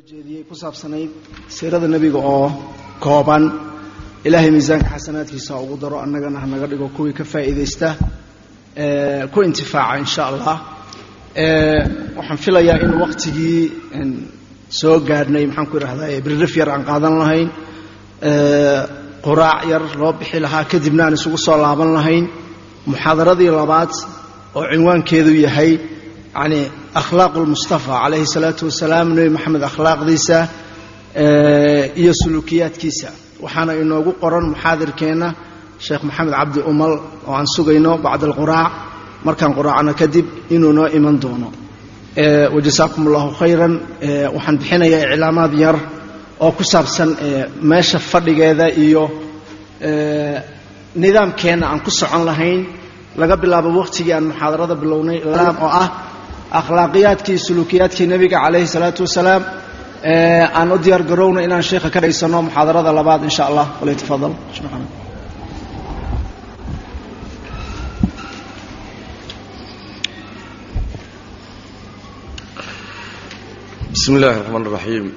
jeediyey ku saabsanayd siirada nebiga oo kooban. Ilaahay miisaanka xasanaadkiisa ugu daro annagana hanaga dhigo kuwii ka faa'iidaysta ku intifaaca insha allah. Waxaan filayaa in waqtigii soo gaadhnay maxaan ku idhahdaa birrif yar aan qaadan lahayn. Quraac yar loo bixi lahaa kadibna aan isugu soo laaban lahayn. Muxaadaradii labaad oo cinwaankeedu yahay yani akhlaaq lmustafa calayhi salaatu wasalaam nebi maxamed akhlaaqdiisa iyo suluukiyaadkiisa. Waxaana inoogu qoran muxaadirkeenna sheekh maxamed cabdi umal oo aan sugayno bacda alquraac markaan quraacno kadib inuu noo iman doono. Wajasaakum allahu khayran. Waxaan bixinayaa iclaamaad yar oo ku saabsan meesha fadhigeeda iyo nidaamkeenna aan ku socon lahayn. Laga bilaabo waqtigii aan muxaadarada bilownay oo ah akhlaaqiyaadkii suluukiyaadkii nebiga calayhi salaatu wasalaam aan u diyaar garowna inaan sheekha ka dhaysano muxaadarada labaad insha allah walytafadal بسم الله الرحمن الرحيم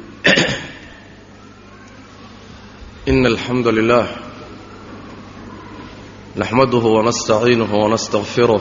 إن الحمد لله نحمده ونستعينه ونستغفره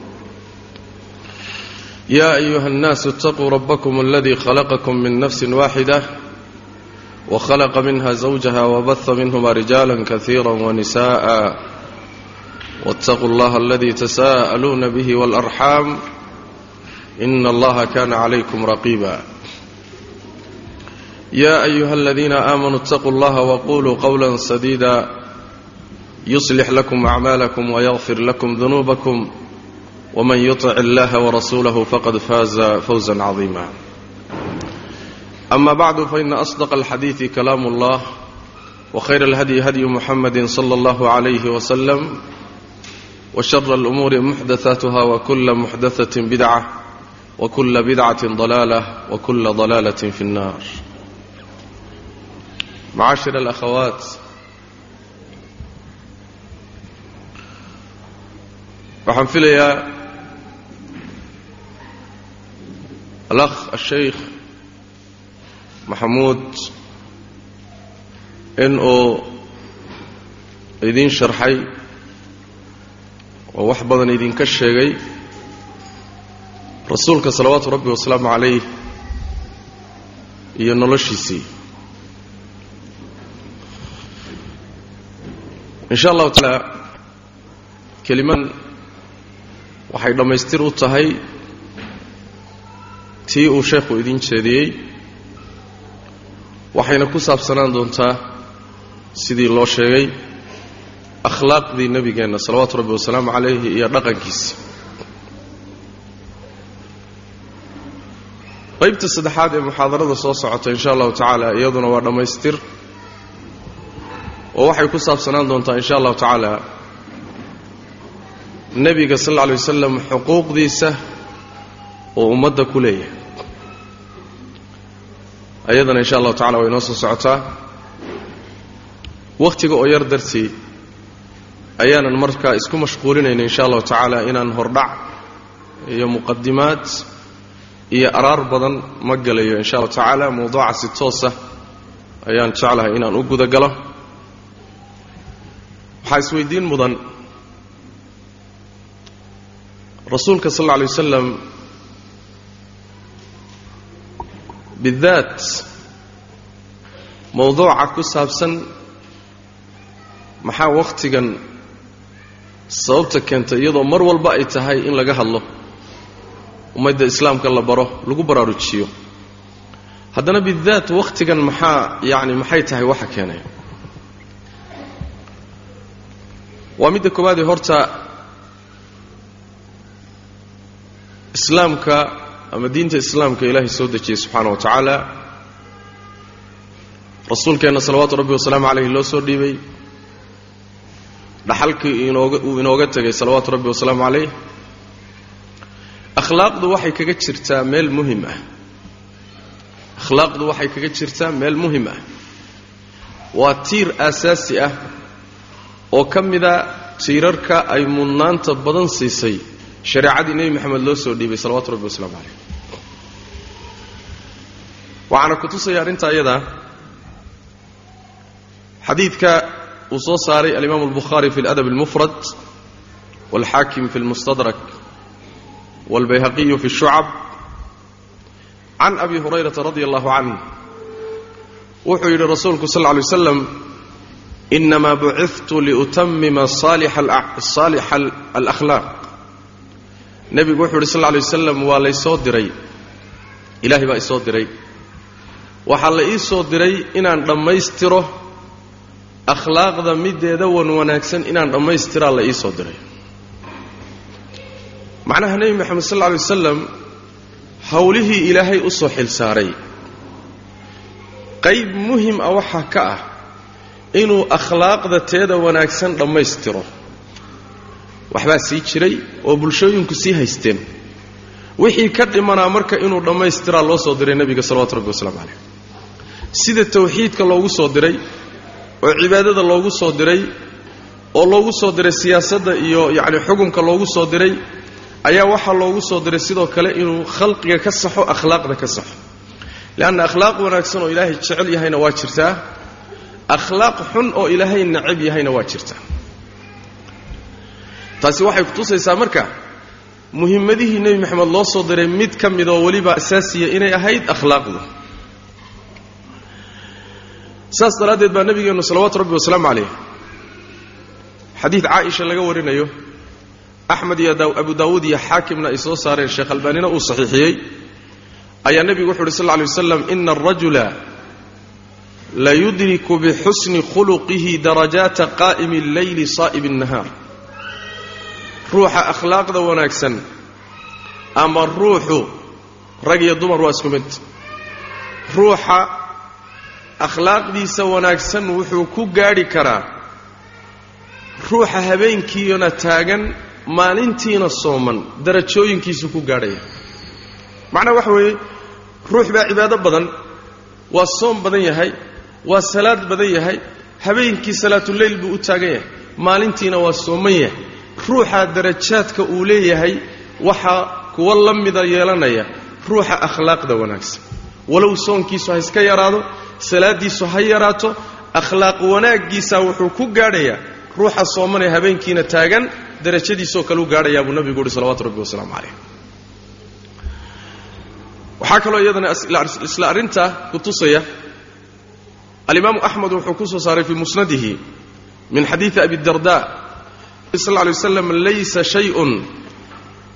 يا أيها الناس اتقوا ربكم الذي خلقكم من نفس واحدة وخلق منها زوجها وبث منهما رجالا كثيرا ونساء واتقوا الله الذي تساءلون به والأرحام إن الله كان عليكم رقيبا يا أيها الذين آمنوا اتقوا الله وقولوا قولا سديدا يصلح لكم أعمالكم ويغفر لكم ذنوبكم ومن يطع الله ورسوله فقد فاز فوزا عظيما أما بعد فإن أصدق الحديث كلام الله وخير الهدي هدي محمد صلى الله عليه وسلم وشر الأمور محدثاتها وكل محدثة بدعة وكل بدعة ضلالة وكل ضلالة في النار معاشر الأخوات waxaan filayaa alakh asheykh maxamuud in uu idiin sharxay oo wax badan idinka sheegay rasuulka salawaatu rabbi wasalaamu calayh iyo noloshiisii in sha allahu taala keliman waxay dhammaystir u tahay tii uu sheekhu idiin jeediyey waxayna ku saabsanaan doontaa sidii loo sheegay akhlaaqdii nebigeenna salawaatu rabbi wasalaamu calayhi iyo dhaqankiisi qaybta saddexaad ee muxaadarada soo socota in sha allahu tacaala iyaduna waa dhammaystir oo waxay ku saabsanaan doontaa in sha allahu tacaala nebiga sal alla alay wasalam xuquuqdiisa oo ummadda ku leeyahay ayadana insha allahu tacala way noo soo socotaa. Wakhtiga oo yar dartii ayaanan markaa isku mashquulinayna insha allahu tacaala inaan hordhac iyo muqadimaad iyo araar badan ma gelayo insha allahu tacaala mawduuca si toosa ayaan jeclahay inaan u guda galo. Waxaa isweydiin mudan. Rasuulka sal alla alay wasalam bidaat mowduuca ku saabsan maxaa wakhtigan sababta keenta iyadoo mar walba ay tahay in laga hadlo ummadda islaamka la baro lagu baraarujiyo haddana bidaat wakhtigan maxaa yacni maxay tahay waxa keenaya waa midda koowaadee horta islaamka ama diinta islaamka ilaahay soo dejiyey subxaana wa tacaala rasuulkeenna salawaatu rabbi wasalaamu calayhi loo soo dhiibay. Dhaxalkii inooga uu inooga tegay salawaatu rabbi wasalaamu calayh akhlaaqdu waxay kaga jirtaa meel muhiim ah. Akhlaaqdu waxay kaga jirtaa meel muhiim ah. Waa tiir aasaasi ah oo ka mida tiirarka ay mudnaanta badan siisay shareecadii nebi moxamed loo soo dhiibay salawatu rabbi wasalaamu calayh waxaana ku tusaya arrintaa iyadaa xadiidka uu soo saaray alimaamu albukhaari fi اladab اlmufrad wاlxaakim fi اlmustadrak wاlbayhaqiyu fi الshucab can abi hurayrata radi allahu canh wuxuu yidhi rasuulku sal lla lay waslam inamaa buciftu liutamima saalixa alakhlaaq nebigu wuxuu yidhi sal lla lay wasalam waa laysoo diray ilaahay baa isoo diray waxaa la ii soo diray inaan dhammaystiro akhlaaqda mideeda wan wanaagsan inaan dhammaystiraa la ii soo diray. Macnaha nebi moxamed sal lla lay wasalam howlihii ilaahay u soo xil saaray. Qayb muhiim ah waxaa ka ah inuu akhlaaqda teeda wanaagsan dhammaystiro. Waxbaa sii jiray oo bulshooyinku sii haysteen. Wixii ka dhimanaa marka inuu dhammaystiraa loo soo diray nebiga salawatu rabbi wasalaamu calayh sida tawxiidka loogu soo diray oo cibaadada loogu soo diray oo loogu soo diray siyaasadda iyo yacni xukunka loogu soo diray ayaa waxaa loogu soo diray sidoo kale inuu khalqiga ka saxo akhlaaqda ka saxo. Leanna akhlaaq wanaagsan oo ilaahay jecel yahayna waa jirtaa akhlaaq xun oo ilaahay nacab yahayna waa jirtaa. Taasi waxay kutusaysaa marka muhimmadihii nebi moxamed loo soo diray mid ka mid oo weliba asaasiya inay ahayd akhlaaqdu saas daraaddeed baa nebigeennu salawaatu rabbi wasalaamu calayh. Xadiid caaisha laga warinayo axmed iyo abu daawuud iyo xaakimna ay soo saareen sheekh albaanina uu saxiixiyey. Ayaa nebigu wuxu uhi sal lla lay waslam ina arajula la yudriku bixusni khuluqihi darajaata qaa'imi alleyli saa'ib الnahaar ruuxa akhlaaqda wanaagsan ama ruuxu rag iyo dumar waa isku mid. Ruuxa akhlaaqdiisa wanaagsan wuxuu ku gaadhi karaa ruuxa habeenkiina taagan maalintiina sooman darajooyinkiisu ku gaadhaya. Macnaha waxa weeye ruux baa cibaado badan waa soom badan yahay waa salaad badan yahay habeenkii salaatuleyl buu u taagan yahay maalintiina waa sooman yahay. Ruuxa darajaadka uu leeyahay waxaa kuwa la mida yeelanaya ruuxa akhlaaqda wanaagsan. Walow soonkiisu ha iska yaraado salaaddiisu ha yaraato akhlaaq wanaaggiisa wuxuu ku gaadhayaa ruuxa soomanee habeenkiina taagan darajadiisoo kale u gaadhayaa buu nabigu uhi salawatu rabbi wasalaamu calayh. Waxaa kaloo iyadana isla arrintaa ku tusaya alimaamu axmed wuxuu ku soo saaray fii musnadihi min xadiidi abi darda sal lay waslam laysa shayun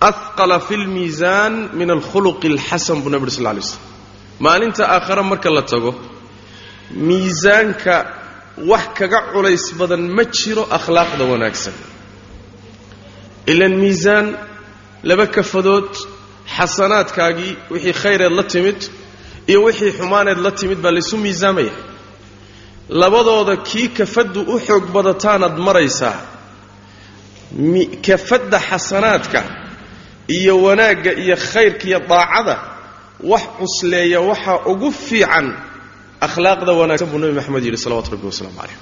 ahqala fi lmiisaan min alkhuluqi alxasan buu nabi uri sal lay slam maalinta aakhare marka la tago miisaanka wax kaga culays badan ma jiro akhlaaqda wanaagsan. Ilan miisaan laba kafadood xasanaadkaagii wixii khayreed la timid iyo wixii xumaaneed la timid baa laysu miisaamaya. Labadooda kii kafaddu u xoog badataanaad maraysaa kafadda xasanaadka iyo wanaagga iyo khayrka iyo daacada wax cusleeya waxaa ugu fiican akhlaaqda wanaagsan buu nebi maxamed yidhi salawatu rabbi wasalaamu calayh.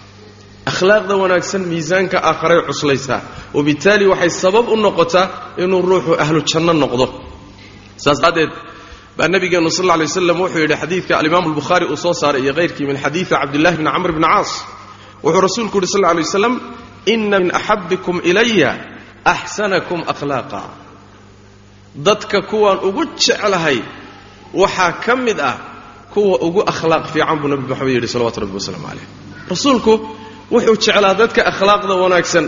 Akhlaaqda wanaagsan miisaanka aakharay cuslaysaa wabitaali waxay sabab u noqotaa inuu ruuxu ahlu janno noqdo. Saas daraaddeed baa nabigeennu sal lla lay waslam wuxuu yidhi xadiidka alimaamu albukhaari uu soo saaray iyo kayrkii min xadiidi cabdillahi bni camr bni caas. Wuxuu rasuulku yidhi sal lla lay waslam ina min axabbikum ilaya axsanakum akhlaaqa. Dadka kuwaan ugu jeclahay waxaa ka mid ah kuwa ugu akhlaaq fiican buu nabi maxamed yidhi salawatu rabbi wasalaamu calayh. Rasuulku wuxuu jeclaa dadka akhlaaqda wanaagsan.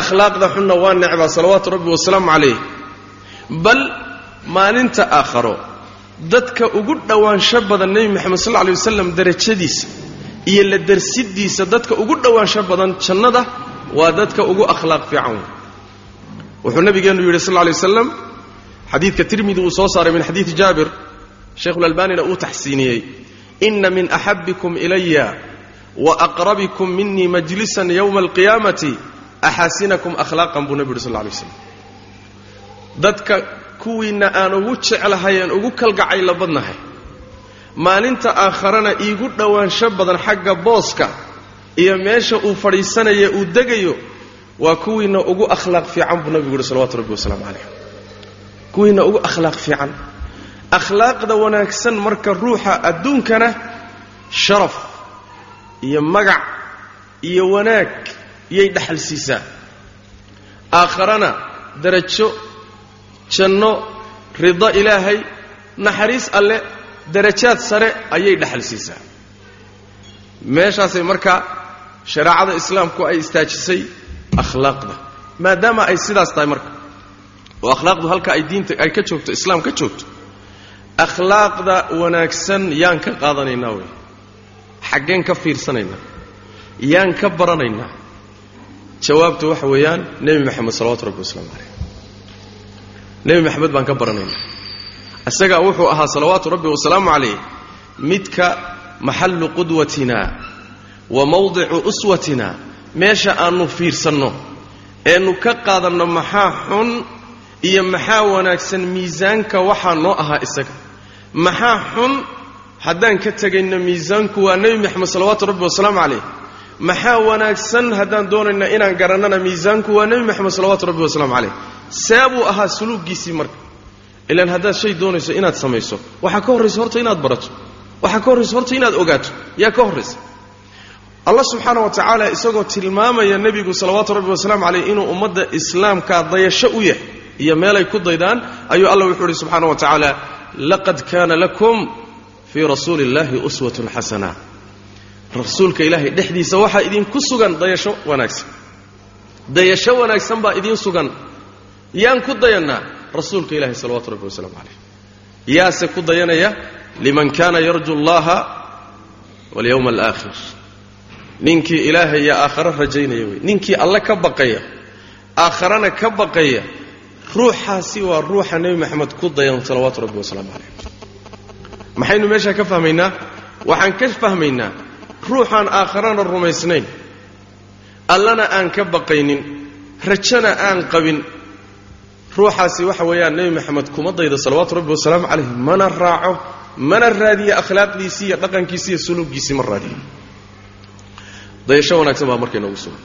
Akhlaaqda xunna waa necbaa salawaatu rabbi wasalaamu calayh. Bal maalinta aakharo dadka ugu dhowaansho badan nebi moxamed sal lla lay wasalam darajadiisa iyo la darsidiisa dadka ugu dhowaansho badan jannada waa dadka ugu akhlaaq fiican wey wuxuu nabigeennu yidhi sal lla lay waslam xadiidka tirmidi uu soo saaray min xadiidi jaabir sheikhulalbanina uu taxsiiniyey ina min axabikum ilaya wa aqrabikum minii majlisan yowma alqiyaamati axaasinakum akhlaaqan buu nebi yuri sal lla alay slam dadka kuwiinna aan ugu jeclahay aan ugu kalgacayla badnahay. Maalinta aakharana iigu dhowaansho badan xagga booska iyo meesha uu fadhiisanaya uu degayo waa kuwiinna ugu akhlaaq fiican buu nabigu yuhi salawatu rabbi wasalaamu calayh kuwiinna ugu akhlaaq fiican akhlaaqda wanaagsan marka ruuxa adduunkana sharaf iyo magac iyo wanaag yay dhaxal siisaa. Aakharana darajo janno rido ilaahay naxariis alle darajaad sare ayay dhaxal siisaa. Meeshaasay markaa shareecada islaamku ay istaajisay akhlaaqda maadaama ay sidaas tahay marka. Oo akhlaaqdu halka ay diinta ay ka joogto islaam ka joogto akhlaaqda wanaagsan yaan ka qaadanaynaa wey. Xaggeen ka fiirsanaynaa. Yaan ka baranaynaa. Jawaabtu waxa weeyaan nebi maxamed salawatu rabbi wasalaamu calayh. Nebi maxamed baan ka baranaynaa. Isagaa wuxuu ahaa salawaatu rabbi wasalaamu calayh midka maxallu qudwatina wa mawdicu uswatina meesha aannu fiirsanno eenu ka qaadanno maxaa xun iyo maxaa wanaagsan miisaanka waxaa noo ahaa isaga maxaa xun? Haddaan ka tegayno miisaanku waa nebi maxamed salawaatu rabbi wasalaamu calayh. Maxaa wanaagsan haddaan doonayna inaan garannana miisaanku waa nebi maxamed salawaatu rabbi wasalaamu calayh? See buu ahaa suluuggiisii marka. Ilaan haddaad shay doonayso inaad samayso waxaa ka horraysa horta inaad barato. Waxaa ka horraysa horta inaad ogaato. Yaa ka horraysa allah subxaana wa tacaala isagoo tilmaamaya nebigu salawaatu rabbi wasalaamu calayh inuu ummadda islaamka dayasho u yahay iyo meelay ku daydaan ayuu allah wuxuu uhi subxaana wa tacaala laqad kaana lakum fii rasuuli illahi uswatun xasana. Rasuulka ilaahay dhexdiisa waxaa idinku sugan dayasho wanaagsan. Dayasho wanaagsan baa idiin sugan. Yaan ku dayannaa rasuulka ilahi salawatu rabbi wasalaamu calayh. Yaase ku dayanaya liman kaana yarju allaha walyowma alaakhir ninkii ilaahay iyo aakhare rajaynaya wey. Ninkii alle ka baqaya aakharana ka baqaya ruuxaasi waa ruuxa nebi maxamed ku dayan salawaatu rabbi wasalaamu calayh maxaynu meeshaa ka fahmaynaa? Waxaan ka fahmaynaa ruuxaan aakharana rumaysnayn. Allana aan ka baqaynin rajana aan qabin. Ruuxaasi waxa weeyaan nebi maxamed kuma daydo salawaatu rabbi wasalaamu calayh mana raaco mana raadiyo akhlaaqdiisii iyo dhaqankiisii iyo suluuggiisii ma raadiyo. Dayasho wanaagsan baa marka inoogu sugan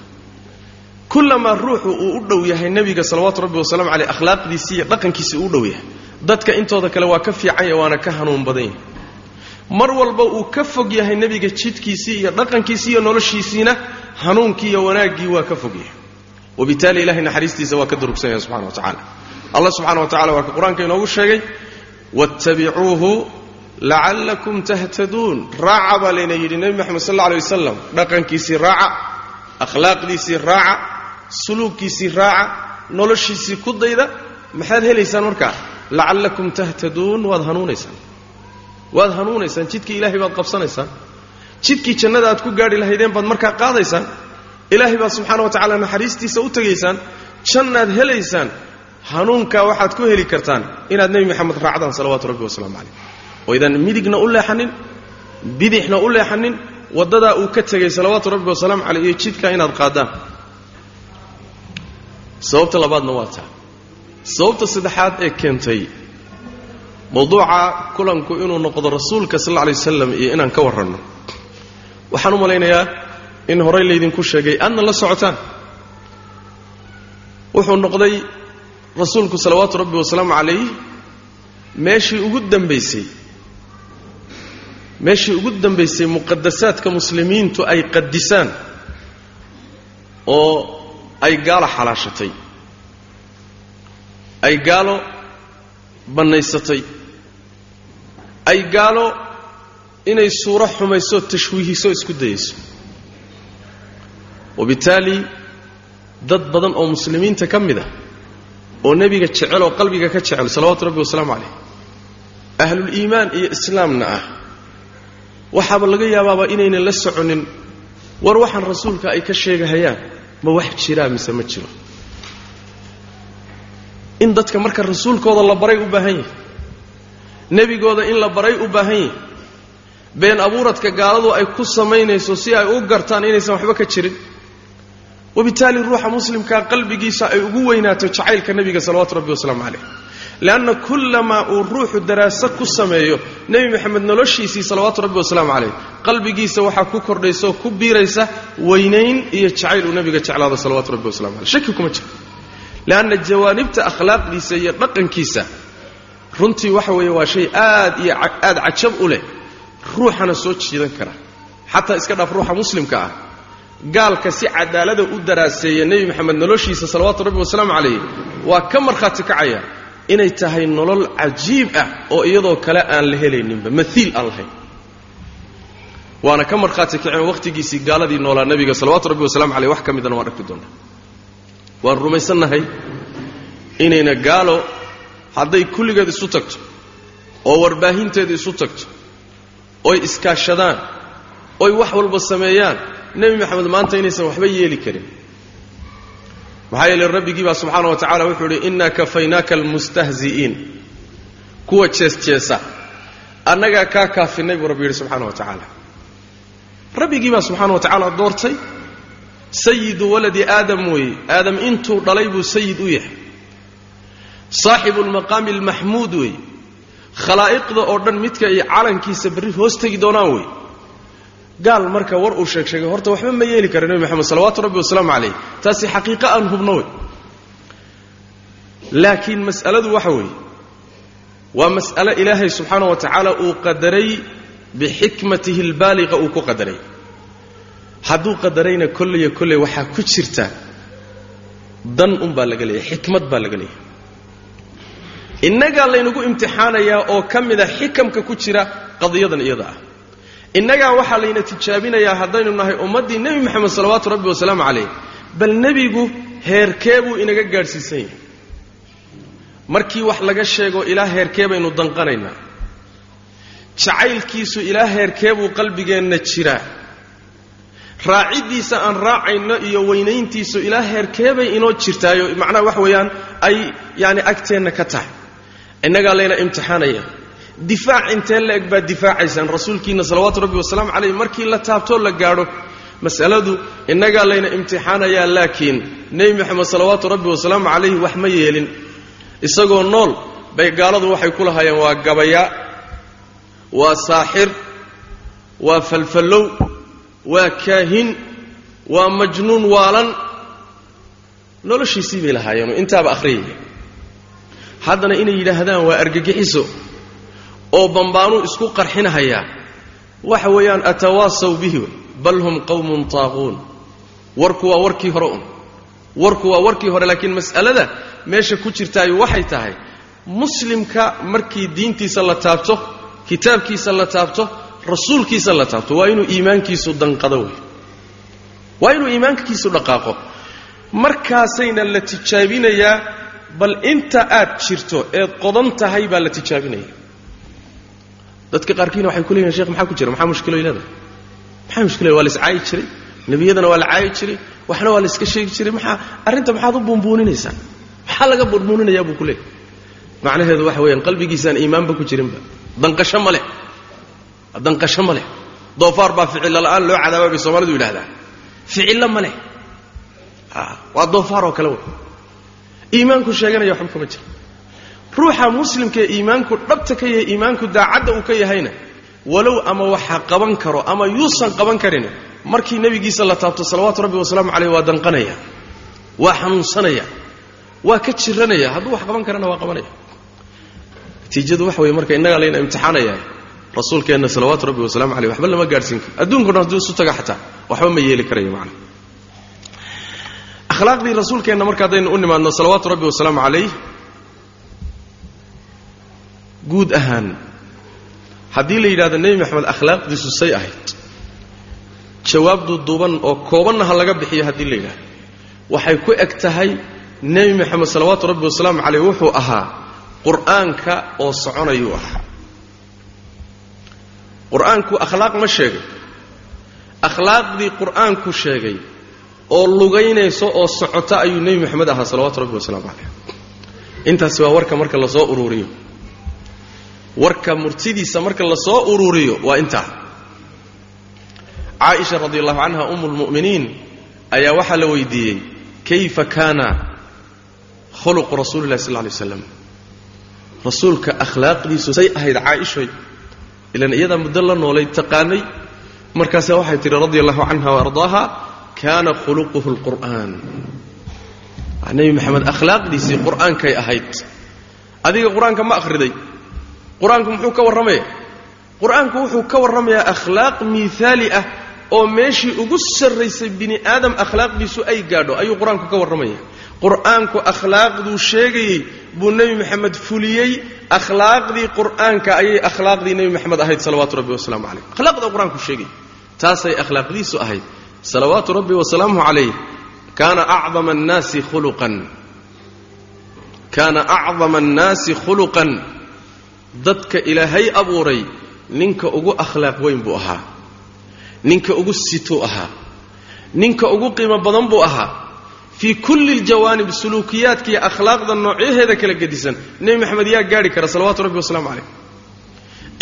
kullamaa ruuxu uu u dhow yahay nebiga salawaatu rabbi wasalaamu caleyh akhlaaqdiisii iyo dhaqankiisii uu u dhow yahay. Dadka intooda kale waa ka fiican yahay waana ka hanuun badan yahay. Mar walba uu ka fog yahay nebiga jidkiisii iyo dhaqankiisii iyo noloshiisiina hanuunkii iyo wanaaggii waa ka fog yahay. Wabitaali ilahay naxariistiisa waa ka durugsan yahay subxana wa tacala allah subxana wa tacala waa ka qur'aanka inoogu sheegay wattabicuuhu lacallakum tahtaduun raaca baa layna yidhi nebi moxamed sal alla alay wasalam dhaqankiisii raaca akhlaaqdiisii raaca suluugkiisii raaca noloshiisii ku dayda maxaad helaysaan markaa? Lacallakum tahtaduun waad hanuunaysaan. Waad hanuunaysaan jidkii ilaahay baad qabsanaysaan. Jidkii jannada aad ku gaadhi lahaydeen baad markaa qaadaysaan. Ilaahay baad subxaana wa tacala naxariistiisa u tegaysaan. Jannaad helaysaan hanuunkaa waxaad ku heli kartaan. Inaad nebi moxamed raacdaan salawaatu rabbi wasalaamu calayh. Oo idaan midigna u leexanin bidixna u leexanin waddadaa uu ka tegay salawaatu rabbi wasalaamu caleyh iyo jidkaa inaad qaadaan sababta labaadna waa taa. Sababta saddexaad ee keentay mawduuca kulanku inuu noqdo rasuulka sal alla alay wasalam iyo inaan ka warranno. Waxaan u malaynayaa in horay laydinku sheegay aadna la socotaan. Wuxuu noqday rasuulku salawaatu rabbi wasalaamu calayh meeshii ugu dambaysay. Meeshii ugu dambaysay muqadasaadka muslimiintu ay qadisaan oo ay gaalo xalaashatay ay gaalo bannaysatay ay gaalo inay suuro xumayso tashwiihiso isku dayayso. Wabitaali dad badan oo muslimiinta ka mid ah oo nebiga jecel oo qalbiga ka jecel salawaatu rabbi wasalaamu calayh ahluliimaan iyo islaamna ah waxaaba laga yaabaaba inaynan la soconin war waxaan rasuulka ay ka sheegahayaan ma wax jiraa mise ma jiro. In dadka marka rasuulkooda la baray u baahan yahay nebigooda in la baray u baahan yahay been abuuradka gaaladu ay ku samaynayso si ay u gartaan inaysan waxba ka jirin wabitaali ruuxa muslimkaa qalbigiisa ay ugu weynaato jacaylka nebiga salawaatu rabbi wasalaamu calayh leanna kullamaa uu ruuxu daraaso ku sameeyo nebi moxamed noloshiisii salawaatu rabbi wasalaamu calayh qalbigiisa waxaa ku kordhaysa oo ku biiraysa weynayn iyo jacayl uu nebiga jeclaado salawatu rabbi wasalamu caleyh shaki kuma jiro leanna jawaanibta akhlaaqdiisa iyo dhaqankiisa runtii waxa weeye waa shay aad iyo aad cajab u leh ruuxana soo jiidan kara xataa iska dhaaf ruuxa muslimka ah gaalka si cadaalada u daraaseeya nebi moxamed noloshiisa salawaatu rabbi wasalaamu calayh waa ka markhaati kacaya inay tahay nolol cajiib ah oo iyadoo kale aan la helayninba. Maiil aan lahayn. Waana ka markhaati kaceen wakhtigiisii gaaladii noolaa nebiga salawaatu rabbi wasalamu caleyh wax ka midana waan arki doonaa. Waan rumaysannahay inayna gaalo hadday kulligeed isu tagto oo warbaahinteeda isu tagto oy iskaashadaan oy wax walba sameeyaan. Nebi moxamed maanta inaysan waxba yeeli karin maxaa yeele rabbigii baa subxaana wa tacala wuxuu idhi innaa kafaynaaka almustahzi'iin kuwa jees-jeesa. Annagaa kaa kaafinay buu rabbi yidhi subxaana wa tacaala. Rabbigii baa subxaana wa tacaala doortay sayidu waladi aadam weeye aadam intuu dhalay buu sayid u yahay. Saaxibu lmaqaami almaxmuud weeye khalaa'iqda oo dhan midka ay calankiisa berri hoos tegi doonaan wey gaal marka war uu sheeg sheegay horta waxba ma yeeli kara nebi moxamed salawaatu rabbi wasalaamu calayh. Taasi xaqiiqo aan hubno wey laakiin mas'aladu waxa weeye waa mas'alo ilaahay subxaana wa tacaala uu qadaray bixikmatihi albaaliqa uu ku qadaray. Hadduu qadarayna kolleyo kolley waxaa ku jirta dan un baa laga leeyahay xikmad baa laga leeyahay. Innagaa laynagu imtixaanayaa oo ka mida xikamka ku jira qadiyadan iyada ah innagaa waxaa layna tijaabinayaa haddaynu nahay ummaddii nebi moxamed salawaatu rabbi wasalaamu calayh bal nebigu heerkee buu inaga gaadhsiisan yahay markii wax laga sheego ilaa heerkee baynu danqanaynaa. Jacaylkiisu ilaa heerkee buu qalbigeenna jiraa. Raaciddiisa aan raacayno iyo weynayntiisu ilaa heerkeebay inoo jirtaayo. Macnaha wax weeyaan ay yaani agteenna ka tahay. Innagaa layna imtixaanaya difaac intee la eg baad difaacaysaan? Rasuulkiina salawaatu rabbi wasalaamu calayh markii la taabtoo la gaadho mas'aladu innagaa layna imtixaanayaa laakiin nebi moxamed salawaatu rabbi wasalaamu calayhi wax ma yeelin. Isagoo nool bay gaaladu waxay ku lahaayeen waa gabaya waa saaxir waa falfallow waa kaahin waa majnuun waalan. Noloshiisii bay lahaayeenoo intaaba akhriyaya haddana inay yidhaahdaan waa argagixiso oo bambaanuu isku qarxinahayaa waxa weeyaan atawaasaw bihi bal hum qawmun taaquun. Warku waa warkii hore un. Warku waa warkii hore laakiin mas'alada meesha ku jirtaayo waxay tahay muslimka markii diintiisa la taabto kitaabkiisa la taabto rasuulkiisa la taabto waa inuu iimaankiisu danqado wey waa inuu iimaankiisu dhaqaaqo. Markaasayna la tijaabinayaa bal inta aad jirto eed qodan tahay baa la tijaabinaya dadka qaarkiina waxay ku leeyihiin shekh maxaa ku jira? Maxaa mushkilo leedahay? Maxaa mushkilo waa la jiray? Nebiyadana waa la caayi jiray? Waxna waa la sheegi jiray? Maxaa arrinta maxaad u buunbuuninaysaa maxaa laga buunbuuninayaa buu ku leeyahy macnaheedu waxa weeyaan qalbigiisaan iimaanba ku jirinba. Danqasho ma leh. Danqasho ma leh. Doofaar baa ficilla la'aan loo cadaaba bay soomaalidu yidhahdaa ficillo ma leh. Waa doofaar oo kale wey iimaanku sheeganaya waxba kama jira ruuxa muslimkaee iimaanku dhabta ka yahay iimaanku daacadda uu ka yahayna walow ama waxa qaban karo ama yuusan qaban karin markii nebigiisa la taabto salawaatu rabbi wasalaamu caleyh waa danqanaya waa xanuunsanaya waa ka jiranaya hadduu wax qaban karana waa qabanaya. Natiijadu waxa weye marka innagaa layna imtixaanaya rasuulkeenna salawaatu rabbi wasalamu caleyh waxba lama gaadhsiin karo. Adduunkuna hadduu isu taga xataa waxba ma yeeli karayo macna. Akhlaaqdii rasuulkeenna marka haddaynu u nimaadno salawaatu rabbi wasalaamu calayh guud ahaan haddii la yidhahdo nebi maxamed akhlaaqdiisu say ahayd jawaab duuduuban oo koobanna ha laga bixiyo haddii la yidhahdo. Waxay ku eg tahay nebi maxamed salawaatu rabbi wasalaamu caleyh wuxuu ahaa qur'aanka oo soconayuu ahaa. Qur'aanku akhlaaq ma sheegay. Akhlaaqdii qur'aanku sheegay oo lugaynayso oo socota ayuu nebi moxamed ahaa salawaatu rabbi wasalaamu caleyh intaasi waa warka marka la soo ururiyo warka murtidiisa marka la soo ururiyo waa intaa caaisha radi allahu canha umu lmu'miniin ayaa waxaa la weydiiyey kayfa kaana khuluqu rasuuli lahi sal lla alay slam rasuulka akhlaaqdiisu say ahayd caaishoy ilan iyadaa muddo la noolay taqaanay. Markaase waxay tidhi radia allahu canha waardaaha kaana khuluquhu lqur'aan nebi maxamed akhlaaqdiisii qur'aankay ahayd. Adiga qur'aanka ma akhriday qur'aanku muxuu ka warramaya? Qur'aanku wuxuu ka warramayaa akhlaaq miihaali ah oo meeshii ugu sarraysay bini aadam akhlaaqdiisu ay gaadho. Ayuu qur'aanku ka warramaya. Qur'aanku akhlaaqduu sheegayey buu nebi maxamed fuliyey. Akhlaaqdii qur'aanka ayay akhlaaqdii nebi maxamed ahayd salawaatu rabbi wasalaamu calayh akhlaaqda qur'aanku sheegay. Taasay akhlaaqdiisu ahayd. Salawaatu rabbi wasalaamuhu calayh kaana acdama annaasi khuluqan. Kaana acdama annaasi khuluqan dadka ilaahay abuuray ninka ugu akhlaaq weyn buu ahaa ninka ugu situu ahaa ninka ugu qiimo badan buu ahaa. Fii kulli ljawaanib suluukiyaadka iyo akhlaaqda noocyaheeda kala gedisan nebi maxamed yaa gaadhi kara salawaatu rabbi wasalaamu calayh.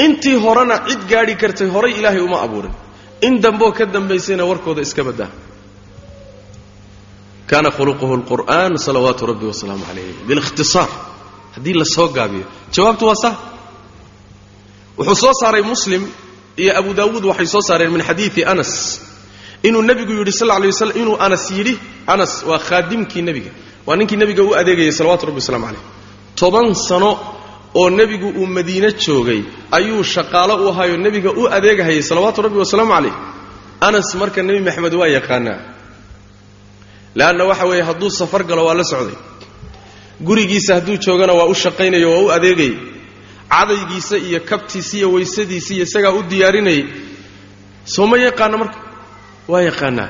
Intii horena cid gaadhi kartay horay ilaahay uma abuurin. In dambeoo ka dambaysayna warkooda iska baddaa. Kaana khuluquhu lqur'aan salawaatu rabbi wasalaamu calayh. Bilikhtisaar haddii la soo gaabiyo. Jawaabtu waa sah wuxuu soo saaray muslim iyo abu daawuud waxay soo saareen min xadiidi anas. Inuu nebigu yidhi sal lay waslam inuu anas yidhi anas waa khaadimkii nebiga. Waa ninkii nebiga u adeegayay salawatu rabbi waslamu calayh. Toban sano oo nebigu uu madiine joogay ayuu shaqaalo u ahaayoo nebiga u adeegahayay salawaatu rabbi wasalaamu calayh. Anas marka nebi maxamed waa yaqaanaa. Leanna waxa weeye hadduu safar galo waa la socday. Gurigiisa hadduu joogana waa u shaqaynayo waa u adeegayay cadaygiisa iyo kabtiisa iyo weysadiisa iyo isagaa u diyaarinayay soo ma yaqaana marka? Waa yaqaanaa.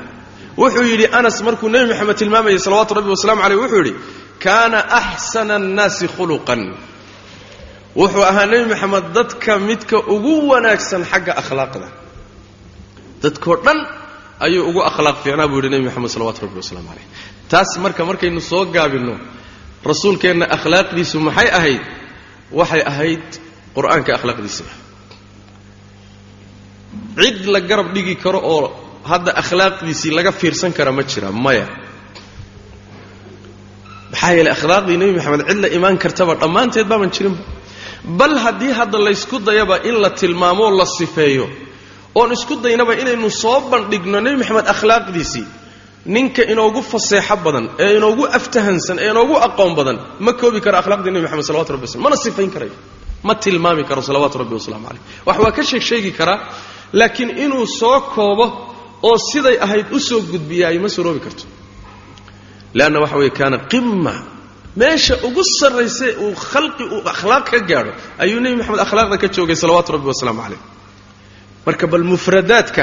Wuxuu yidhi anas markuu nebi maxamed tilmaamayay salawaatu rabbi wasalamu caleyh wuxuu yidhi kaana axsana annaasi khuluqan. Wuxuu ahaa nebi maxamed dadka midka ugu wanaagsan xagga akhlaaqda. Dadkoo dhan ayuu ugu akhlaaq fiicnaa buu yidhi nebi maxamed salawatu rabbi wasalaamu caleyh taas marka markaynu soo gaabinno rasuulkeenna akhlaaqdiisu maxay ahayd waxay ahayd qur'aanka akhlaaqdiisa. Cid la garab dhigi karo oo hadda akhlaaqdiisii laga fiirsan kara ma jira maya. Maxaa yeeley akhlaaqdii nebi maxamed cid la imaan kartaba dhammaanteed baaban jirinba bal haddii hadda laysku dayaba in la tilmaamoo la sifeeyo oon isku daynaba inaynu soo bandhigno nebi maxamed akhlaaqdiisii ninka inoogu faseexo badan ee inoogu aftahansan ee inoogu aqoon badan ma koobi karo akhlaaqdii nebi maxamed salawatu rabbi waslm mana sifayn karayo ma tilmaami karo salawaatu rabbi wasalaamu caleyh wax waa ka sheeg sheegi karaa laakiin inuu soo koobo oo siday ahayd u soo gudbiyaay ma suroobi karto. Leanna waxa weeye kaana qima meesha ugu sarraysa uu khalqi uu akhlaaq ka gaadho ayuu nebi maxamed akhlaaqda ka joogay salawaatu rabbi wasalaamu caleyh marka bal mufradaadka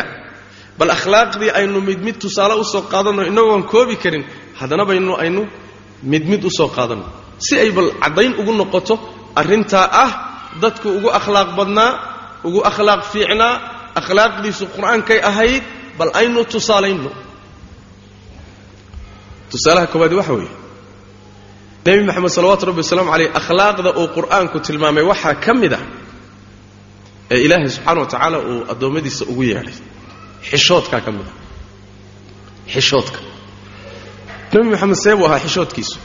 bal akhlaaqdii aynu mid mid tusaale u soo qaadanno inagoon koobi karin haddana baynu aynu mid mid u soo qaadanno si ay bal caddayn ugu noqoto arrintaa ah dadku ugu akhlaaq badnaa ugu akhlaaq fiicnaa akhlaaqdiisu qur'aankay ahayd bal aynu tusaalayno. Tusaalaha koowaad waxa weeye. Nebi maxamed salawaatu rabbi wasalaamu caleyh akhlaaqda uu qur'aanku tilmaamay waxaa ka mid ah ee ilaahay subxaana wa tacaala uu addoommadiisa ugu yeedhay xishoodkaa ka mid ah xishoodka nebi maxamed see buu ahaa xishoodkiisu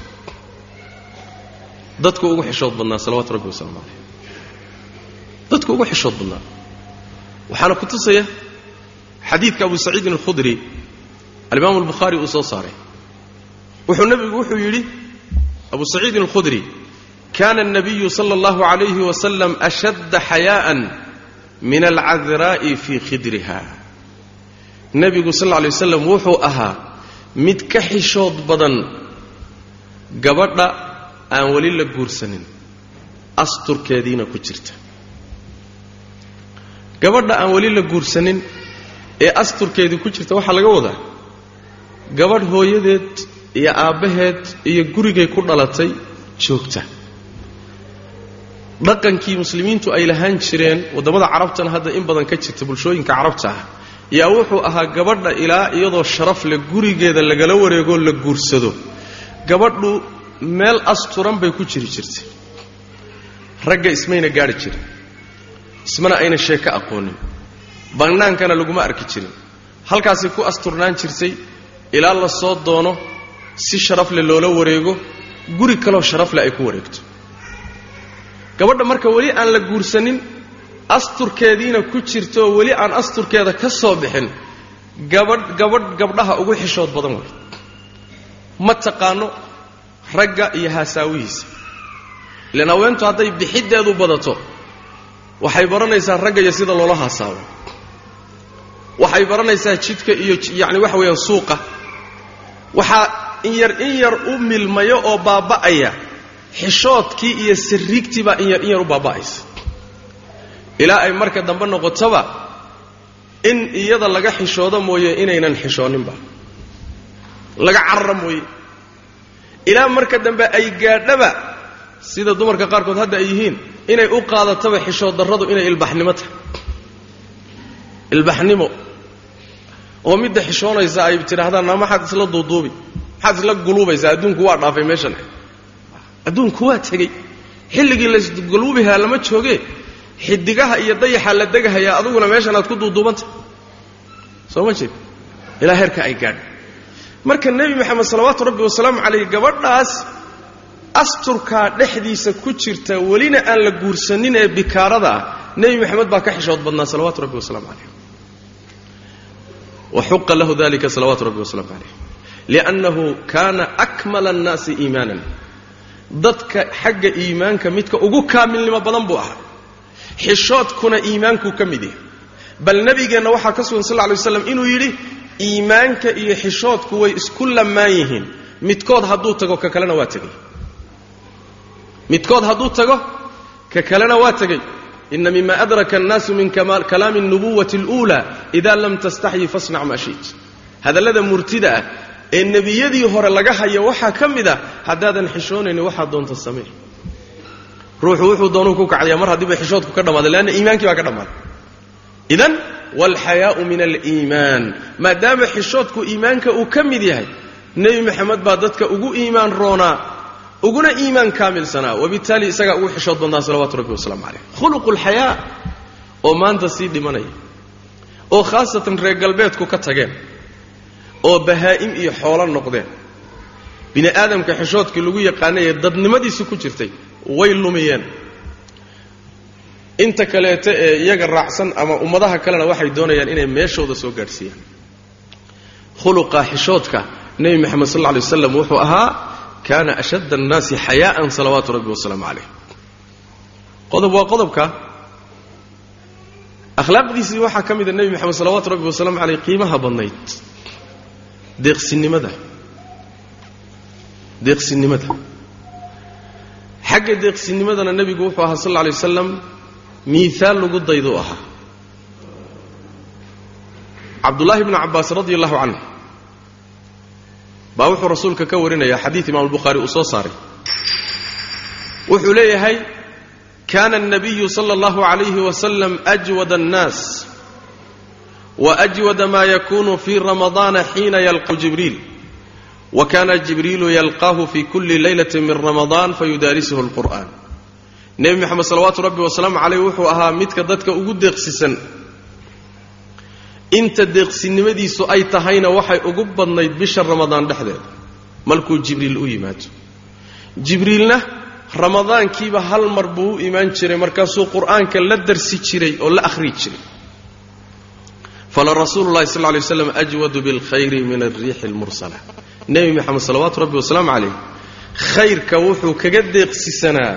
dadku ugu xishood badnaa salawaatu rabbi wasalaamu caleyh dadku ugu xishood badnaa waxaana ku tusaya xadiidka abu saciidin alkhudri alimaamu albukhaari uu soo saaray wuxuu nebigu wuxuu yidhi abu saciidin alkhudri kana الnabiyu salى اllahu عalayhi wasalam ashadda xayaaءa min alcadraa'i fii khidriha nebigu sal lla alay waslam wuxuu ahaa mid ka xishood badan gabadha aan weli la guursanin asturkeediina ku jirta. Gabadha aan weli la guursanin ee asturkeedii ku jirta waxaa laga wadaa gabadh hooyadeed iyo aabbaheed iyo gurigay ku dhalatay joogta. Dhaqankii muslimiintu ay lahaan jireen waddamada carabtana hadda in badan ka jirta bulshooyinka carabta ah yaa wuxuu ahaa gabadha ilaa iyadoo sharaf leh gurigeeda lagala wareegoo la guursado. Gabadhu meel asturan bay ku jiri jirtay. Ragga ismayna gaadhi jirin. Ismana ayna sheeko aqoonin. Bannaankana laguma arki jirin. Halkaasay ku asturnaan jirtay ilaa la soo doono si sharafle loola wareego guri kaloo sharafle ay ku wareegto. Gabadha marka weli aan la guursanin asturkeediina ku jirtooo weli aan asturkeeda ka soo bixin gabadh gabadh gabdhaha ugu xishood badan wey ma taqaano ragga iyo haasaawihiisa ilaan haweentu hadday bixiddeedu badato waxay baranaysaa ragga iyo sida loola haasaabo waxay baranaysaa jidka iyo yacni waxa weeyaan suuqa. Waxaa in yar in yar u milmayo oo baaba'aya. Xishoodkii iyo sariigtii baa in yar in yar u baaba'aysa ilaa ay marka dambe noqotoba in iyada laga xishoodo mooye inaynan xishooninba. Laga carara mooye. Ilaa marka dambe ay gaadhaba sida dumarka qaarkood hadda ay yihiin inay u qaadataba xishood darradu inay ilbaxnimo tahay. Ilbaxnimo. Oo midda xishoonaysa ay tidhaahdaan maxaad isla duuduubi maxaad isla guluubaysaa adduunku waa dhaafay meeshan adduunku waa tegey. Xilligii laysguluubihaa lama jooge xidigaha iyo dayaxa la degahayaa aduguna meeshan aad ku duuduubanta. Soo ma jeed ilaa heerka ay gaadho marka nebi moxamed salawaatu rabbi wasalaamu calayh gabadhaas asturkaa dhexdiisa ku jirta welina aan la guursanin ee bikaarada ah nebi moxamed baa ka xishood badnaa salawaatu rabbi wasalaamu calayh wa xuqa lahu dalika salawaatu rabbi wasalaamu calayh liannahu kaana akmala annaasi iimaanan. Dadka xagga iimaanka midka ugu kaamilnimo badan buu ahaa xishoodkuna iimaankuu ka mid yahay. Bal nebigeenna waxaa ka sugan sal lay waslam inuu yidhi iimaanka iyo xishoodku way isku lamaan yihiin. Midkood hadduu tago ka kalena waa tegey. Midkood hadduu tago ka kalena waa tegey. Ina mima adraka annaasu min kalaami اnubuwati اluulaa ida lam tastaxyi fasnac maa shiit hadallada murtida ah ee nebiyadii hore laga hayo waxaa ka mid a haddaadan xishoonayni waxaa doonta samee ruuxu wuxuu doonuu ku kacdaya mar haddiiba xishoodku ka dhammaaday leanna iimaankii baa ka dhammaaday idan waalxayaau min aliimaan maadaama xishoodku iimaanka uu ka mid yahay nebi moxamed baa dadka ugu iimaan roonaa uguna iimaan kaamilsanaa. Wabittaali isagaa ugu xishood badnaa salawaatu rabbi wasalaamu calayh. Khuluqu lxayaa oo maanta sii dhimanaya oo khaasatan reer galbeedku ka tageen oo bahaa'im iyo xoolo noqdeen. Bini aadamka xishoodkii lagu yaqaanayee dadnimadiisu ku jirtay way lumiyeen. Inta kaleeto ee iyaga raacsan ama ummadaha kalena waxay doonayaan inay meeshooda soo gaadhsiiyaan. Khuluqa xishoodka nebi moxamed sal lla alay waslam wuxuu ahaa kaana ashadda annaasi xayaa'an salawaatu rabbi wasalaamu calayh qodob waa qodobka. Akhlaaqdiisii waxaa ka mida nebi moxamed salawaatu rabbi wasalaamu caleyh qiimaha badnayd. Deeqsinimada. Deeqsinimada xagga deeqsinimadana nebigu wuxuu ahaa sal alla alay wasalam miihaal lagu dayduu ahaa. Cabdullaahi bnu cabbaas radi allahu canhu baa wuxuu rasuulka ka warinayaa xadiid imaamuulbukhaari uu soo saaray. Wuxuu leeyahay kaana alnabiyu sala allahu calayhi wasalam ajwada annaas wa ajwada maa yakuunu fii ramadaana xiina yalqahu jibriil wa kaana jibriilu yalqaahu fii kulli leylati min ramadaan fayudaarisuhu lqur'aan nebi moxamed salawaatu rabbi wasalaamu calayh wuxuu ahaa midka dadka ugu deeqsisan inta deeqsinimadiisu ay tahayna waxay ugu badnayd bisha ramadaan dhexdeeda markuu jibriil u yimaado jibriilna ramadaankiiba hal mar buu u imaan jiray markaasuu qur'aanka la darsi jiray oo la akhri jiray fala rasuulu llahi sal lay waslam ajwadu bilkhayri min alriixi almursala. Nebi moxamed salawaatu rabbi wasalaamu caleyh khayrka wuxuu kaga deeqsisanaa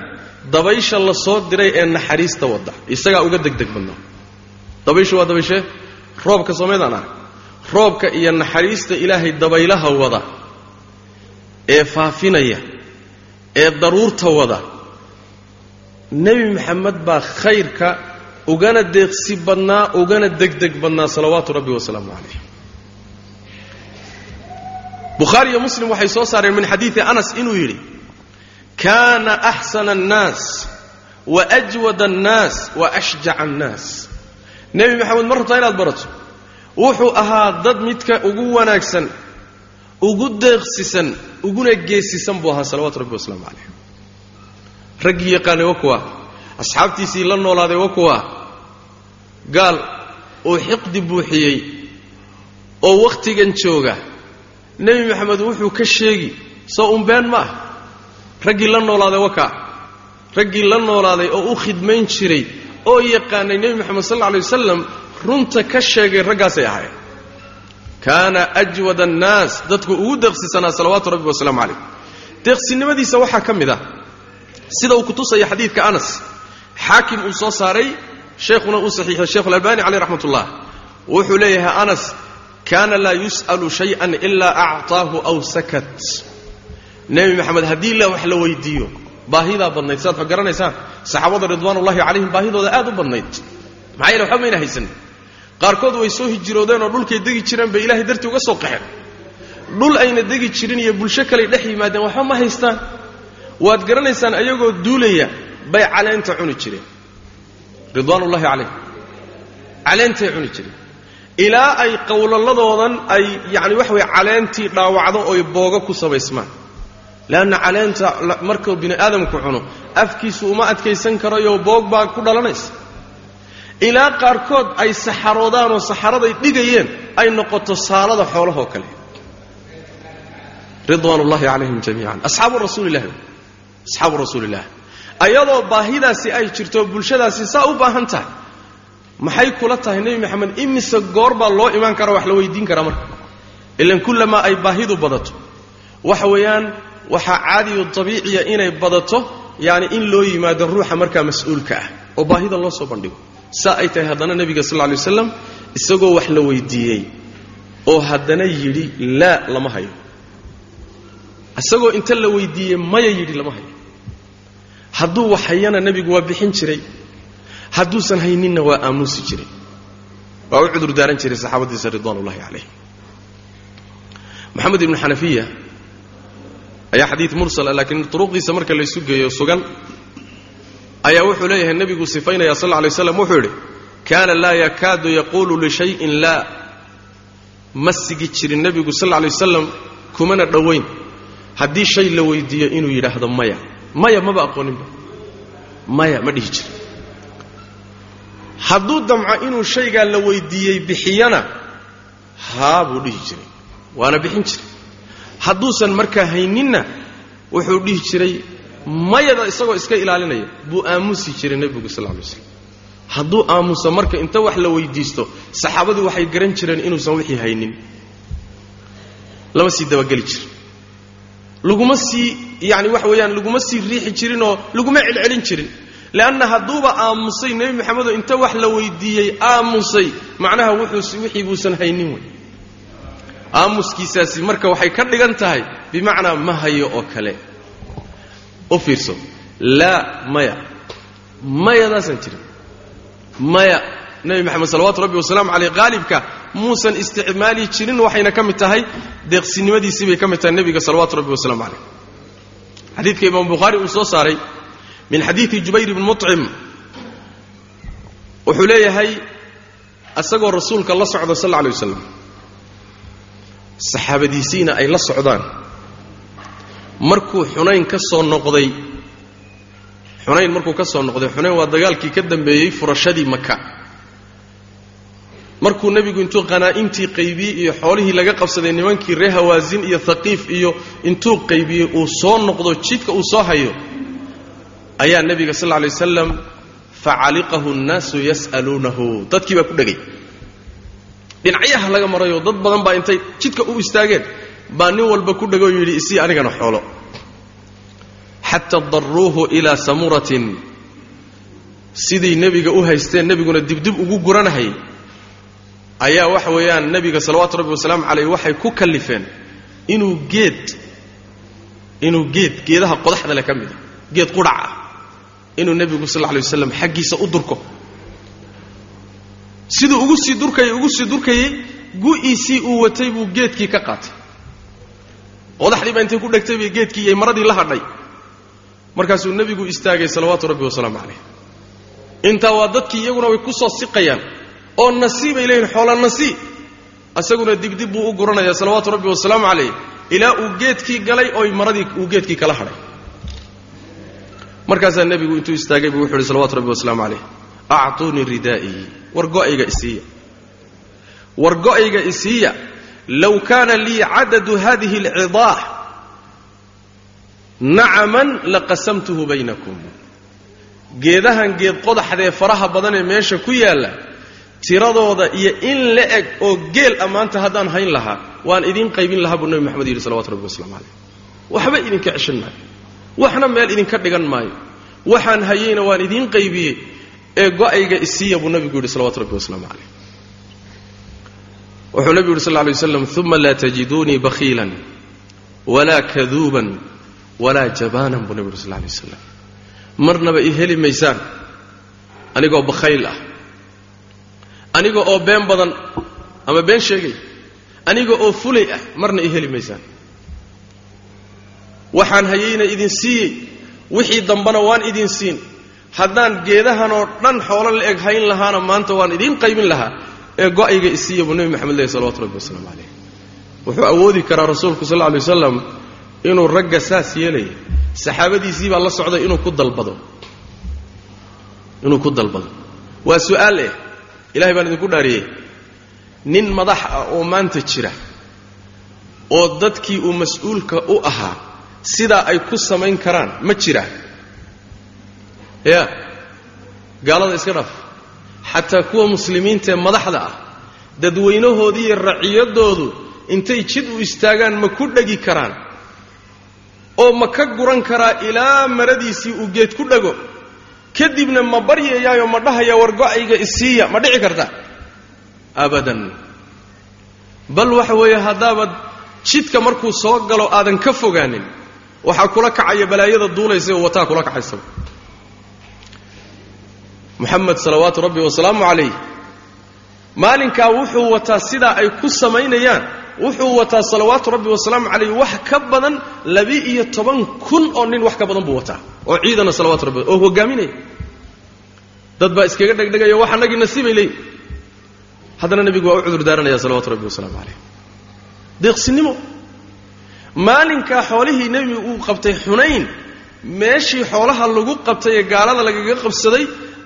dabaysha la soo diray ee naxariista wadda. Isagaa uga degdeg badnaa. Dabayshu waa dabayshee roobka soomaydaan ah. Roobka iyo naxariista ilaahay dabaylaha wada ee faafinaya ee daruurta wada. Nebi maxamed baa khayrka ugana deeqsi badnaa ugana degdeg badnaa salawaatu rabbi wasalaamu calayh bukhaari iyo muslim waxay soo saareen min xadiidi anas inuu yidhi kaana axsana annaas wa ajwada annaas wa ashjaca annaas. Nebi maxamed ma rabtaa inaad barato? Wuxuu ahaa dad midka ugu wanaagsan ugu deeqsisan uguna geesisan buu ahaa salawatu rabbi wasalaamu calayh raggii yaqaanay wa kuwa? Asxaabtiisii la noolaaday wa kuwa gaal uu xiqdi buuxiyey oo wakhtigan jooga nebi maxamed wuxuu ka sheegi soo unbeen ma ah. Raggii la noolaaday wakaa raggii la noolaaday oo u khidmayn jiray oo yaqaanay nebi moxamed sal alla alay wasalam runta ka sheegay raggaasay ahaayeen. Kaana ajwad annaas dadku ugu deeqsisanaa salawaatu rabbi wasalaamu calayh. Deeqsinimadiisa waxaa ka mid ah sida uu kutusaya xadiidka anas xaakim uu soo saaray sheekhuna uu saxiixay sheekhu alalbani caleyh raxmat ullah wuxuu leeyahay anas kaana laa yus'alu shay-an ilaa acطaahu aw sakat. Nebi maxamed haddii la wax la weydiiyo baahidaa badnayd sidaad garanaysaan saxaabada ridwaanullahi calayhim baahidooda aad u badnayd. Maxaa yeele waxba mayna haysan. Qaarkood way soo hijiroodeen oo dhulkay degi jireen bay ilaahay dartii uga soo qaxeen. Dhul ayna degi jirin iyo bulsho kaley dhex yimaadeen waxba ma haystaan. Waad garanaysaan ayagoo duulaya bay caleenta cuni jireen ridwaanullahi calayhim caleentay cuni jireen ilaa ay qowlalladoodan ay yacni waxa weye caleentii dhaawacdo oy booga ku samaysmaan leanna caleenta markuu bini aadamku cuno afkiisu uma adkaysan karayo boog baa ku dhalanaysa. Ilaa qaarkood ay saxaroodaan oo saxaraday dhigayeen ay noqoto saalada xoolahoo kale. Ridwaan ullahi calayhim jamiican. Asxaabu rasuulillahi asxaabu rasuulillahi ayadoo baahidaasi ay jirto bulshadaasi saa u baahan tahay. Maxay kula tahay nebi maxamed imise goor baa loo imaan karaa wax la weydiin karaa marka? Ilan kullamaa ay baahidu badato. Waxa weeyaan waxaa caadiyo dabiiciya inay badato yani in loo yimaado ruuxa markaa mas'uulka ah oo baahida loo soo bandhigo. Saa ay tahay haddana nebiga sal lay waslam isagoo wax la weydiiyey oo haddana yidhi laa lama hayo. Isagoo inta la weydiiyey maya yidhi lama hayo hadduu wax hayana nebigu waa bixin jiray. Hadduusan hayninna waa aamuusi jiray. Waa u cudur daaran jiray saxaabadiisa ridwaan ullahi calayhim moxamed ibnu xanafiya ayaa xadiid mursala laakiin turuqdiisa marka laysu geeyo sugan ayaa wuxuu leeyahay nebiguu sifaynaya sal lla lay slam wuxuu yidhi kaana laa yakaadu yaquulu lishayin laa. Ma sigi jirin nebigu sal lla lay wasalam kumana dhowayn haddii shay la weydiiyo inuu yidhaahdo maya maya maba aqooninba. Maya ma dhihi jirin hadduu damco inuu shaygaa la weydiiyey bixiyana haa buu dhihi jiray. Waana bixin jiray. Hadduusan markaa hayninna wuxuu dhihi jiray mayada isagoo iska ilaalinaya buu aamusi jiray nebigu sal lay slam hadduu aamuso marka inta wax la weydiisto saxaabadu waxay garan jireen inuusan wixii haynin. Lama sii dabageli jirin laguma sii yani waxa weeyaan laguma sii riixi jirinoo laguma celcelin jirin. Leanna hadduuba aamusay nebi maxamedoo inta wax la weydiiyey aamusay macnaha wixii buusan haynin wey. Aamuskiisaasi marka waxay ka dhigan tahay bimacnaa ma hayo oo kale. U fiirso. Laa maya. Mayadaasaan jirin. Maya. Nebi maxamed salawatu rabbi wasalaamu caleyh qaalibka muusan isticmaali jirin waxayna ka mid tahay deeqsinimadiisii bay ka mid tahay nebiga salawaatu rabbi wasalaamu caleyh xadiidka imaam bukhaari uu soo saaray min xadiidi jubayr bni mucim wuxuu leeyahay isagoo rasuulka la socda sal alla alay wasalam saxaabadiisiina ay la socdaan. Markuu xunayn ka soo noqday xunayn markuu ka soo noqday xunayn waa dagaalkii ka dambeeyey furashadii maka markuu nebigu intuu qanaa'intii qaybiyey iyo xoolihii laga qabsaday nimankii reer hawaasin iyo haqiif iyo intuu qaybiyey uu soo noqdo jidka uu soo hayo ayaa nebiga sal lla lay wasalam facaliqahu nnaasu yas'aluunahu. Dadkii baa ku dhegay. Dhinacyaha laga marayoo dad badan baa intay jidka u istaageen. Baa nin walba ku dhegoo yidhi isii anigana xoolo. Xata daruuhu ilaa samuratin. Siday nebiga u haysteen nebiguna dibdib ugu guranahayay ayaa waxa weeyaan nebiga salawaatu rabbi wasalaamu caleyh waxay ku kallifeen inuu geed inuu geed geedaha qodaxda leh ka mida geed qudhac ah inuu nebigu sal lla lay wasalam xaggiisa u durko. Siduu ugu sii durkayay ugu sii durkayey gu'iisii uu watay buu geedkii ka qaatay. Qodaxdii baa intay ku dhegtay bay geedkii iyo maradii la hadhay. Markaasuu nebigu istaagay salawaatu rabbi wasalaamu calayh intaa waa dadkii iyaguna way ku soo siqayaan oo nasiibay leeyihiin xoola nasiib. Isaguna dibdib buu u guranaya salawaatu rabbi wasalaamu calayh ilaa uu geedkii galay oy maradii uu geedkii kala hadhay markaasaa nebigu intuu istaagay buu wuxu uhi salawatu rabbi wasalaamu calayh actuunii ridaa'ii war go'ayga isiiya war go'ayga isiiya low kaana lii cadadu hadihi alcidaax nacaman laqasamtuhu baynakum. Geedahan geed qodaxdee faraha badan ee meesha ku yaalla tiradooda iyo in la eg oo geel ammaanta haddaan hayn lahaa waan idiin qaybin lahaa buu nebi maxamed yidhi salawatu rabbi waslamu calayh waxba idinka ceshan maayo. Waxna meel idinka dhigan maayo. Waxaan hayeyna waan idiin qaybiyey. Ee go'ayga isiiya buu nebigu yidhi salawatu rabbi wasalaamu calayh wuxuu nebigu yidhi sal lla waslam uma laa tajiduunii bakhiilan walaa kaduuban walaa jabaanan buu nebigu yidhi sal lla alay waslam marnaba i heli maysaan anigoo bakhayl ah aniga oo been badan ama been sheegay aniga oo fulay ah marna i heli maysaan. Waxaan hayeyna idin siiyey wixii dambana waan idin siin. Haddaan geedahanoo dhan xoolo la eg hayn lahaana maanta waan idiin qaybin lahaa ee go'ayga isiiya buu nebi maxamed leh salawatu rabbi wasalaamu calayh. Wuxuu awoodi karaa rasuulku sal lla alay waslam inuu ragga saas yeelaya saxaabadiisii baa la socday inuu ku dalbado. Inuu ku dalbado. Waa su'aal eh ilahay baan idinku dhaariyey nin madax ah oo maanta jira oo dadkii uu mas'uulka u ahaa sidaa ay ku samayn karaan ma jira. Ya gaalada iska dhaaf xataa kuwa muslimiintaee madaxda ah dadweynahoodii iyo raciyadoodu intay jid u istaagaan ma ku dhegi karaan. Oo ma ka guran karaa ilaa maradiisii uu geed ku dhego kadibna ma baryayaayo ma dhahaya war go'ayga isiiya ma dhici karta? Abadan. Bal waxa weeye haddaabad jidka markuu soo galo aadan ka fogaanin waxaa kula kacaya balaayada duulaysa oo wataa kula kacaysaba muxamed salawaatu rabbi wasalaamu calayh maalinkaa wuxuu wataa sidaa ay ku samaynayaan wuxuu wataa salawaatu rabbi wasalaamu calayh wax ka badan laba-iyo toban kun oo nin wax ka badan buu wataa oo ciidana salawatu rabbi oo hogaaminaya dad baa iskaga dhegdhegaya wax anagii nasiibay leeyihiin haddana nebigu waa u cudur daaranaya salawatu rabbi wasalaamu calayh deeqsinimo maalinkaa xoolihii nebigu uu qabtay xunayn meeshii xoolaha lagu qabtay ee gaalada lagaga qabsaday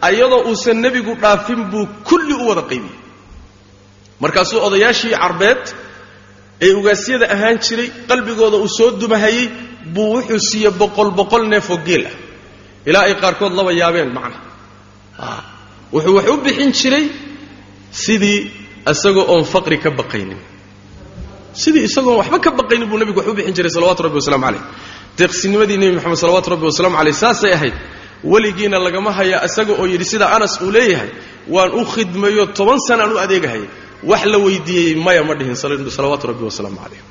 ayadoo uusan nebigu dhaafin buu kulli u wada qaybiyey. Markaasuu odayaashii carbeed ee ugaasyada ahaan jiray qalbigooda uu soo dumahayey buu wuxuu siiye boqol boqol neefoo geel ah. Ilaa ay qaarkood laba yaabeen macna. Wuxuu wax u bixin jiray sidii isagoo oon faqri ka baqaynin. Sidii isagoon waxba ka baqaynin buu nebigu wax u bixin jiray salawatu rabbi wasalamu calayh. Deeqsinimadii nebi moxamed salawatu rabbi wasalamu caleyh saasay ahayd. Weligiina lagama haya isaga oo yidhi sida anas uu leeyahay waan u khidmayo toban sanaan u adeegahayay wax la weydiiyey maya ma dhihin salawaatu rabbi wasalaamu calayh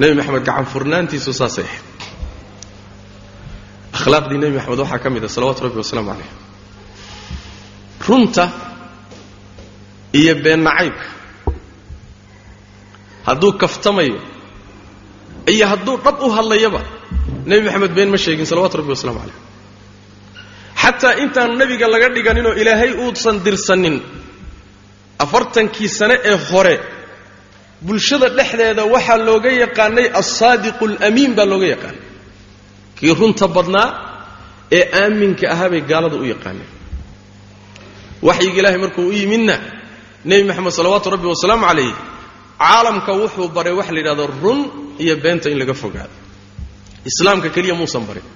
nebi maxamed gacan furnaantiisu saasay ahayd. Akhlaaqdii nebi maxamed waxaa ka mid ah salawaatu rabbi wasalaamu calayh runta iyo been nacaybka hadduu kaftamayo iyo hadduu dhab u hadlayaba nebi maxamed been ma sheegin salawatu rabbi wasalaamu calayh xataa intaan nebiga laga dhiganinoo ilaahay uusan dirsanin afartankii sane ee hore bulshada dhexdeeda waxaa looga yaqaanay alsaadiqu alamiin baa looga yaqaanay. Kii runta badnaa ee aaminka ahaa bay gaalada u yaqaaneen. Waxyiga ilaahay markuu u yimidna nebi maxamed salawaatu rabbi wasalaamu calayh caalamka wuxuu baray waxa la yidhahdo run iyo beenta in laga fogaado. Islaamka keliya muusan barin.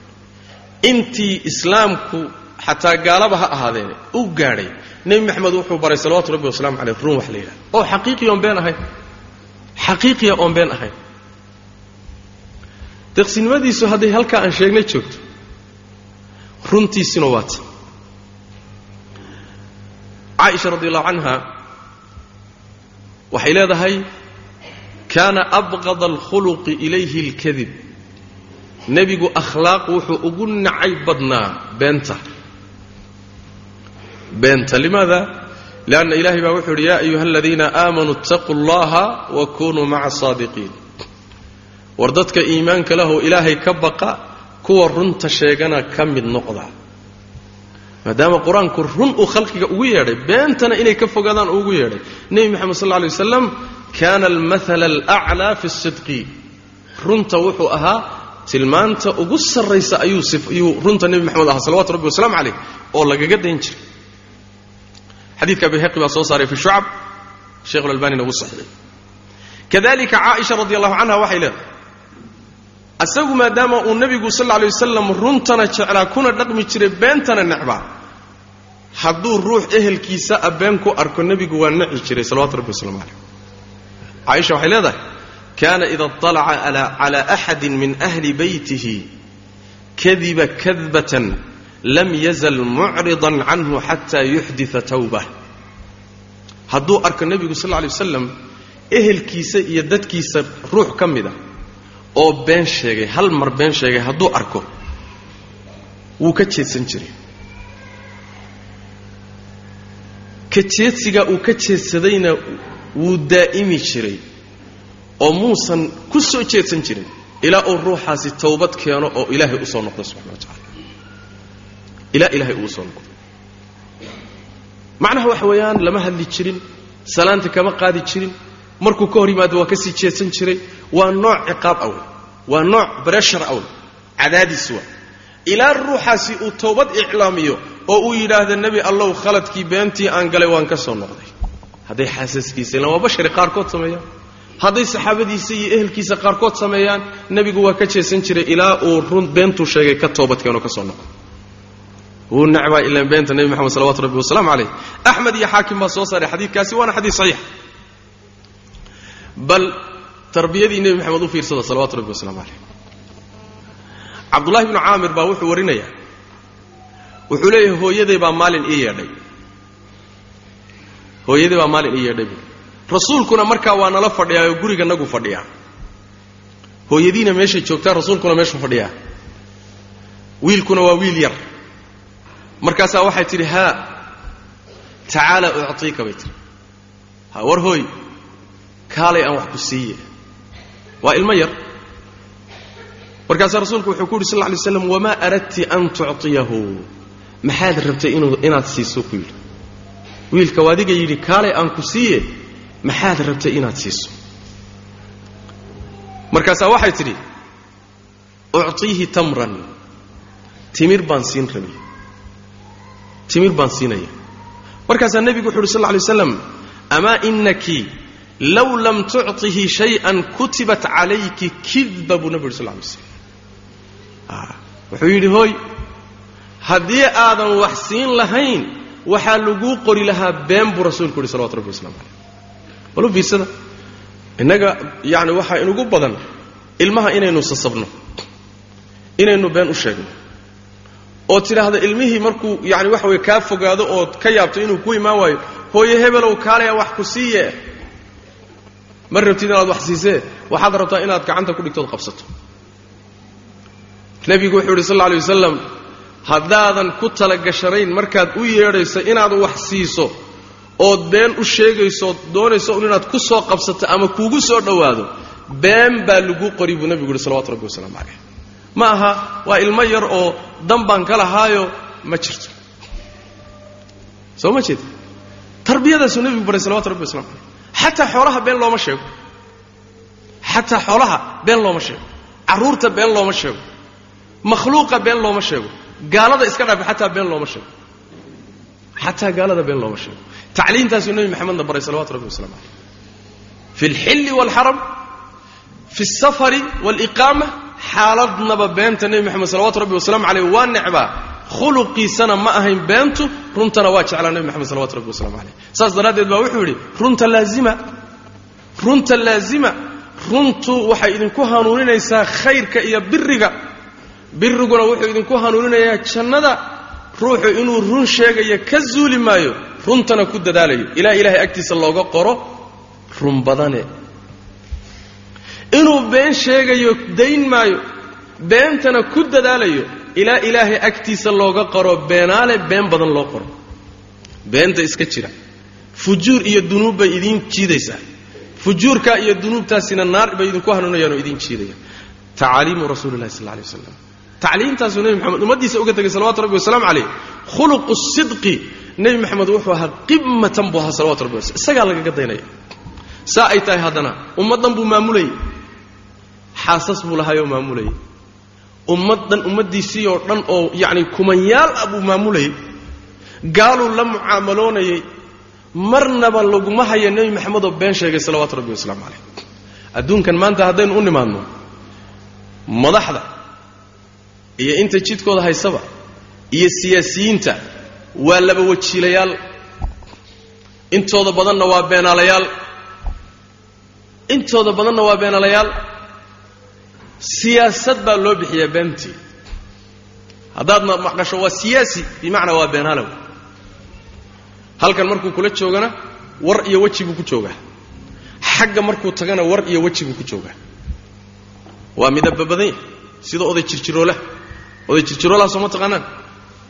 Intii islaamku xataa gaalaba ha ahaadeene u gaadhay nebi maxamed wuxuu baray salawatu rabbi wasalamu caleyh run wax la yidhahdo oo xaqiiqiya oon been ahayn. Xaqiiqiya oon been ahayn. Deeqsinimadiisu hadday halkaa aan sheegnay joogto runtiisina waata caaisha radi allahu canha waxay leedahay kaana abqada alkhuluqi ilayhi اlkadib nebigu akhlaaq wuxuu ugu nacay badnaa beenta beenta. Limaada? Lianna ilahay baa wuxuu yidhi ya ayuha aladiina aamanuu اtaquu اllaha wa kunuu maca saadiqiin. War dadka iimaanka lahoo ilaahay ka baqa kuwa runta sheegana ka mid noqda. Maadaama qur'aanku run uu khalqiga ugu yeedhay beentana inay ka fogaadaan uu ugu yeedhay nebi moxamed sal lla alay waslam kaana almahala alaclaa fi sidqi runta wuxuu ahaa tilmaanta ugu sarraysa ayuu runta nebi moxamed ahaa salawatu rabbi wasalamu calayh oo lagaga dayn jiray xadiidka bayhaqi baa soo saaray fi shucab sheikh lalbanina ugu saxiixay kadalika caaisha radi allahu canha waxay leedahay asagu maadaama uu nebigu sal lla alay wasalam runtana jeclaa kuna dhaqmi jiray beentana necbaa hadduu ruux ehelkiisa a been ku arko nebigu waa naci jiray salawatu rabbi waslamu caleyh caaisha waxay leedahay kaana ida اطalaca cala axadi min ahli beytihi kadiba kadbatan lam yazal mucridan canhu xata yuxdita tawbah. Hadduu arko nebigu sal alay wasalam ehelkiisa iyo dadkiisa ruux ka mida oo been sheegay hal mar been sheegay hadduu arko wuu ka jeedsan jiray. Ka jeedsigaa uu ka jeedsadayna wuu daa'imi jiray oo muusan ku soo jeedsan jirin ilaa uu ruuxaasi towbad keeno oo ilaahay u soo noqdo subxana wa tacala ilaa ilaahay uu soo noqdo macnaha waxa weeyaan lama hadli jirin salaanta kama qaadi jirin markuu ka hor yimaado waa ka sii jeedsan jiray waa nooc ciqaab awl waa nooc breshar awl cadaadis waa ilaa ruuxaasi uu towbad iclaamiyo oo uu yidhaahda nebi allow khaladkii beentii aan galay waan ka soo noqday. Hadday xaasaskiisa ilaan waa bashari qaarkood sameeyaan. Hadday saxaabadiisa iyo ehelkiisa qaarkood sameeyaan nebigu waa ka jeesan jiray ilaa uu run beentuu sheegay ka toobadkeenoo ka soo noqdo wuu nacbaa ilaan beenta nebi moxamed salawatu rabbi wasalaamu calayh axmed iyo xaakim baa soo saaray xadiidkaasi waana xadiis saxiix. Bal tarbiyadii nebi moxamed u fiirsada salawatu rabbi wasalaamu calayh cabdullahi bnu caamir baa wuxuu warinayaa. Wuxuu leeyahay hooyaday baa maalin ii yeedhay. Hooyaday baa maalin ii yeedhay. Buui rasuulkuna markaa waa nala fadhiyaa oo guriga nagu fadhiyaa. Hooyadiina meeshay joogtaa rasuulkuna meeshuu fadhiyaa. Wiilkuna waa wiil yar markaasaa waxay tidhi haa tacaala uctiika bay tihi ha war hooy kaalay aan wax ku siiye. Waa ilmo yar. Markaasaa rasuulku wuxuu ku yidhi sal lla alay slam wamaa aradti an tucطiyahu maxaad rabtay inaad siiso ku yidhi. Wiilka waadiga yidhi kaalay aan ku siiye maxaad rabtay inaad siiso. Markaasaa waxay tidhi ucطiihi tamran timir baan siin rabay timir baan siinaya. Markaasaa nebigu wuxu uhi sal lla alay waslam amaa inaki low lam tucطihi shayئan kutibat calayki kidba buu nebigu yuri sal lla alay slam wuxuu yidhi hooy haddii aadan wax siin lahayn waxaa laguu qori lahaa been buu rasuulku yidhi salawatu rabbi waslamu calayh balu fiirsada. Innaga yacni waxaa inugu badan ilmaha inaynu sasabno inaynu been u sheegno oo tidhaahda ilmihii markuu yani waxa weye kaa fogaado ood ka yaabto inuu ku imaan waayo hooye hebelow kaalaya wax ku siiye ma rabtid inaad wax siisee? Waxaad rabtaa inaad gacanta ku dhigtood qabsato. Nebigu wuxuu yidhi sal alla alay wasalam haddaadan ku talagashanayn markaad u yeedhayso inaad wax siiso ood been u sheegaysood doonayso un inaad ku soo qabsato ama kuugu soo dhowaado been baa lagu qori buu nebigu yidhi salawatu rabbi wasalaamu calayh ma aha waa ilmo yar oo dan baan ka lahaayo ma jirto. Soo ma jeed tarbiyadaasuu nebigu baray salawatu rabbi waslamu calayh xataa xoolaha been looma sheego. Xataa xoolaha been looma sheego. Carruurta been looma sheego. Makhluuqa been looma sheego. Gaalada iska dhaafi xataa been looma sheego. Xataa gaalada been looma sheego. Tacliintaasuu nebi maxamedna baray salawatu rabbi waslamu calayh fi alxilli waalxaram fi alsafari waaliqaama xaaladnaba beenta nebi moxamed salawatu rabbi wasalaamu calayh waa necbaa khuluqiisana ma ahayn beentu runtana waa jeclaa nebi moxamed salawatu rabbi wasalamu calayh saas daraaddeed baa wuxuu yidhi runta laazima runta laazima runtu waxay idinku hanuuninaysaa khayrka iyo biriga biriguna wuxuu idinku hanuuninayaa jannada ruuxu inuu run sheegayo ka zuuli maayo runtana ku dadaalayo ilaa ilaahay agtiisa looga qoro run badane inuu been sheegayo dayn maayo beentana ku dadaalayo ilaa ilaahay agtiisa looga qoro beenaale been badan loo qoro. Beenta iska jira. Fujuur iyo dunuub bay idiin jiidaysaa. Fujuurka iyo dunuubtaasina naar bay idinku hanuunayaan oo idiin jiidayaan. Tacaaliimu rasuuli llahi sal alay waslam tacliimtaasuu nebi moxamed ummaddiisa uga tegay salawatu rabbi wasalaamu calayh. Khuluqu sidqi. Nebi moxamed wuxuu ahaa qimatan buu ahaa salawatu rabbi wasalam isagaa lagaga daynaya. Saa ay tahay haddana ummaddan buu maamulayay xaasas buu lahaayoo maamulayay ummaddan ummaddiisii oo dhan oo yacni kumanyaal ah buu maamulayay gaaluu la mucaamaloonayay. Marnaba laguma haya nebi maxamed oo been sheegay salawaatu rabbi wasalaamu calayh. Adduunkan maanta haddaynu u nimaadno madaxda iyo inta jidkooda haysaba iyo siyaasiyiinta waa laba wajiilayaal. Intooda badanna waa beenaalayaal. Intooda badanna waa beenaalayaal siyaasad baa loo bixiyaa beentii haddaadna maqasho waa siyaasi bimacnaa waa beenaalow halkan markuu kula joogana war iyo weji buu ku joogaa. Xagga markuu tagana war iyo weji buu ku joogaa. Waa midaba badan yahay sida oday jirjiroolah. Oday jirjiroolaha sooma taqaanaan?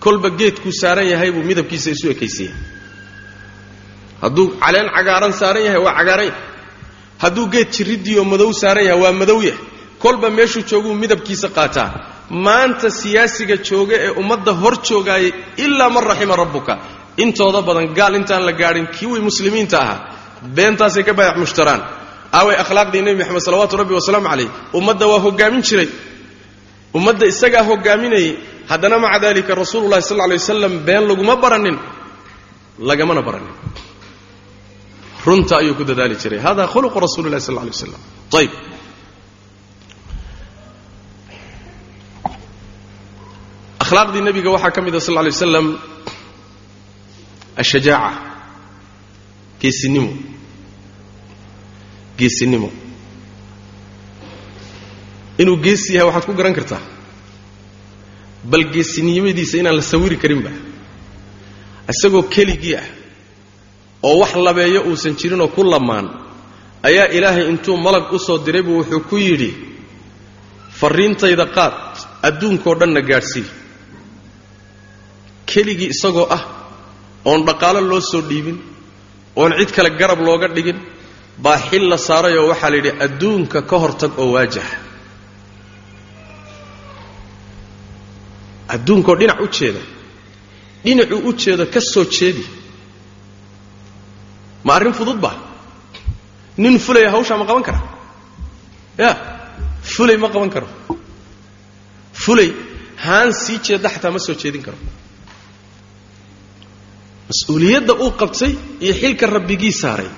Kolba geedkuu saaran yahay buu midabkiisa isu ekaysiiya hadduu caleen cagaaran saaran yahay waa cagaaran yahay. Hadduu geed jirridiioo madow saaran yahay waa madow yahay kolba meeshuu jooguu midabkiisa qaataa maanta siyaasiga jooga ee ummadda hor joogaayay ilaa man raxima rabbuka. Intooda badan gaal intaan la gaadhin kiwii muslimiinta ahaa. Beentaasay ka baayac mushtaraan. Aaway akhlaaqdii nebi moxamed salawaatu rabbi wasalaamu calayh. Ummadda waa hoggaamin jiray. Ummadda isagaa hoggaaminayay. Haddana maca dalika rasuululahi sal lla lay wasalam been laguma baranin. Lagamana baranin. Runta ayuu ku dadaali jiray. Hada khuluqu rasuli lahi sal lla lay waslam ayb akhlaaqdii nebiga waxaa ka mid a sal lla lay waslam ashajaaca geesinimo geesinimo. Inuu geesi yahay waxaad ku garan kartaa? Bal geesinimadiisa inaan la sawiri karinba isagoo keligii ah oo wax labeeyo uusan jirinoo ku lamaan ayaa ilaahay intuu malag u soo diray buu wuxuu ku yidhi farriintayda qaad adduunkao dhanna gaadhsii keligii isagoo ah oon dhaqaalo loo soo dhiibin oon cid kale garab looga dhigin baa xil la saaray oo waxaa la yidhi adduunka ka hortag oo waajah. Adduunkoo dhinac u jeeda dhinacuu u jeedo ka soo jeedi. Ma arrin fudud ba nin fulaya hawshaa ma qaban kara? Ya fulay ma qaban karo. Fulay haan sii jeedda xataa ma soo jeedin karo mas'uuliyadda uu qabtay iyo xilka rabbigii saaray.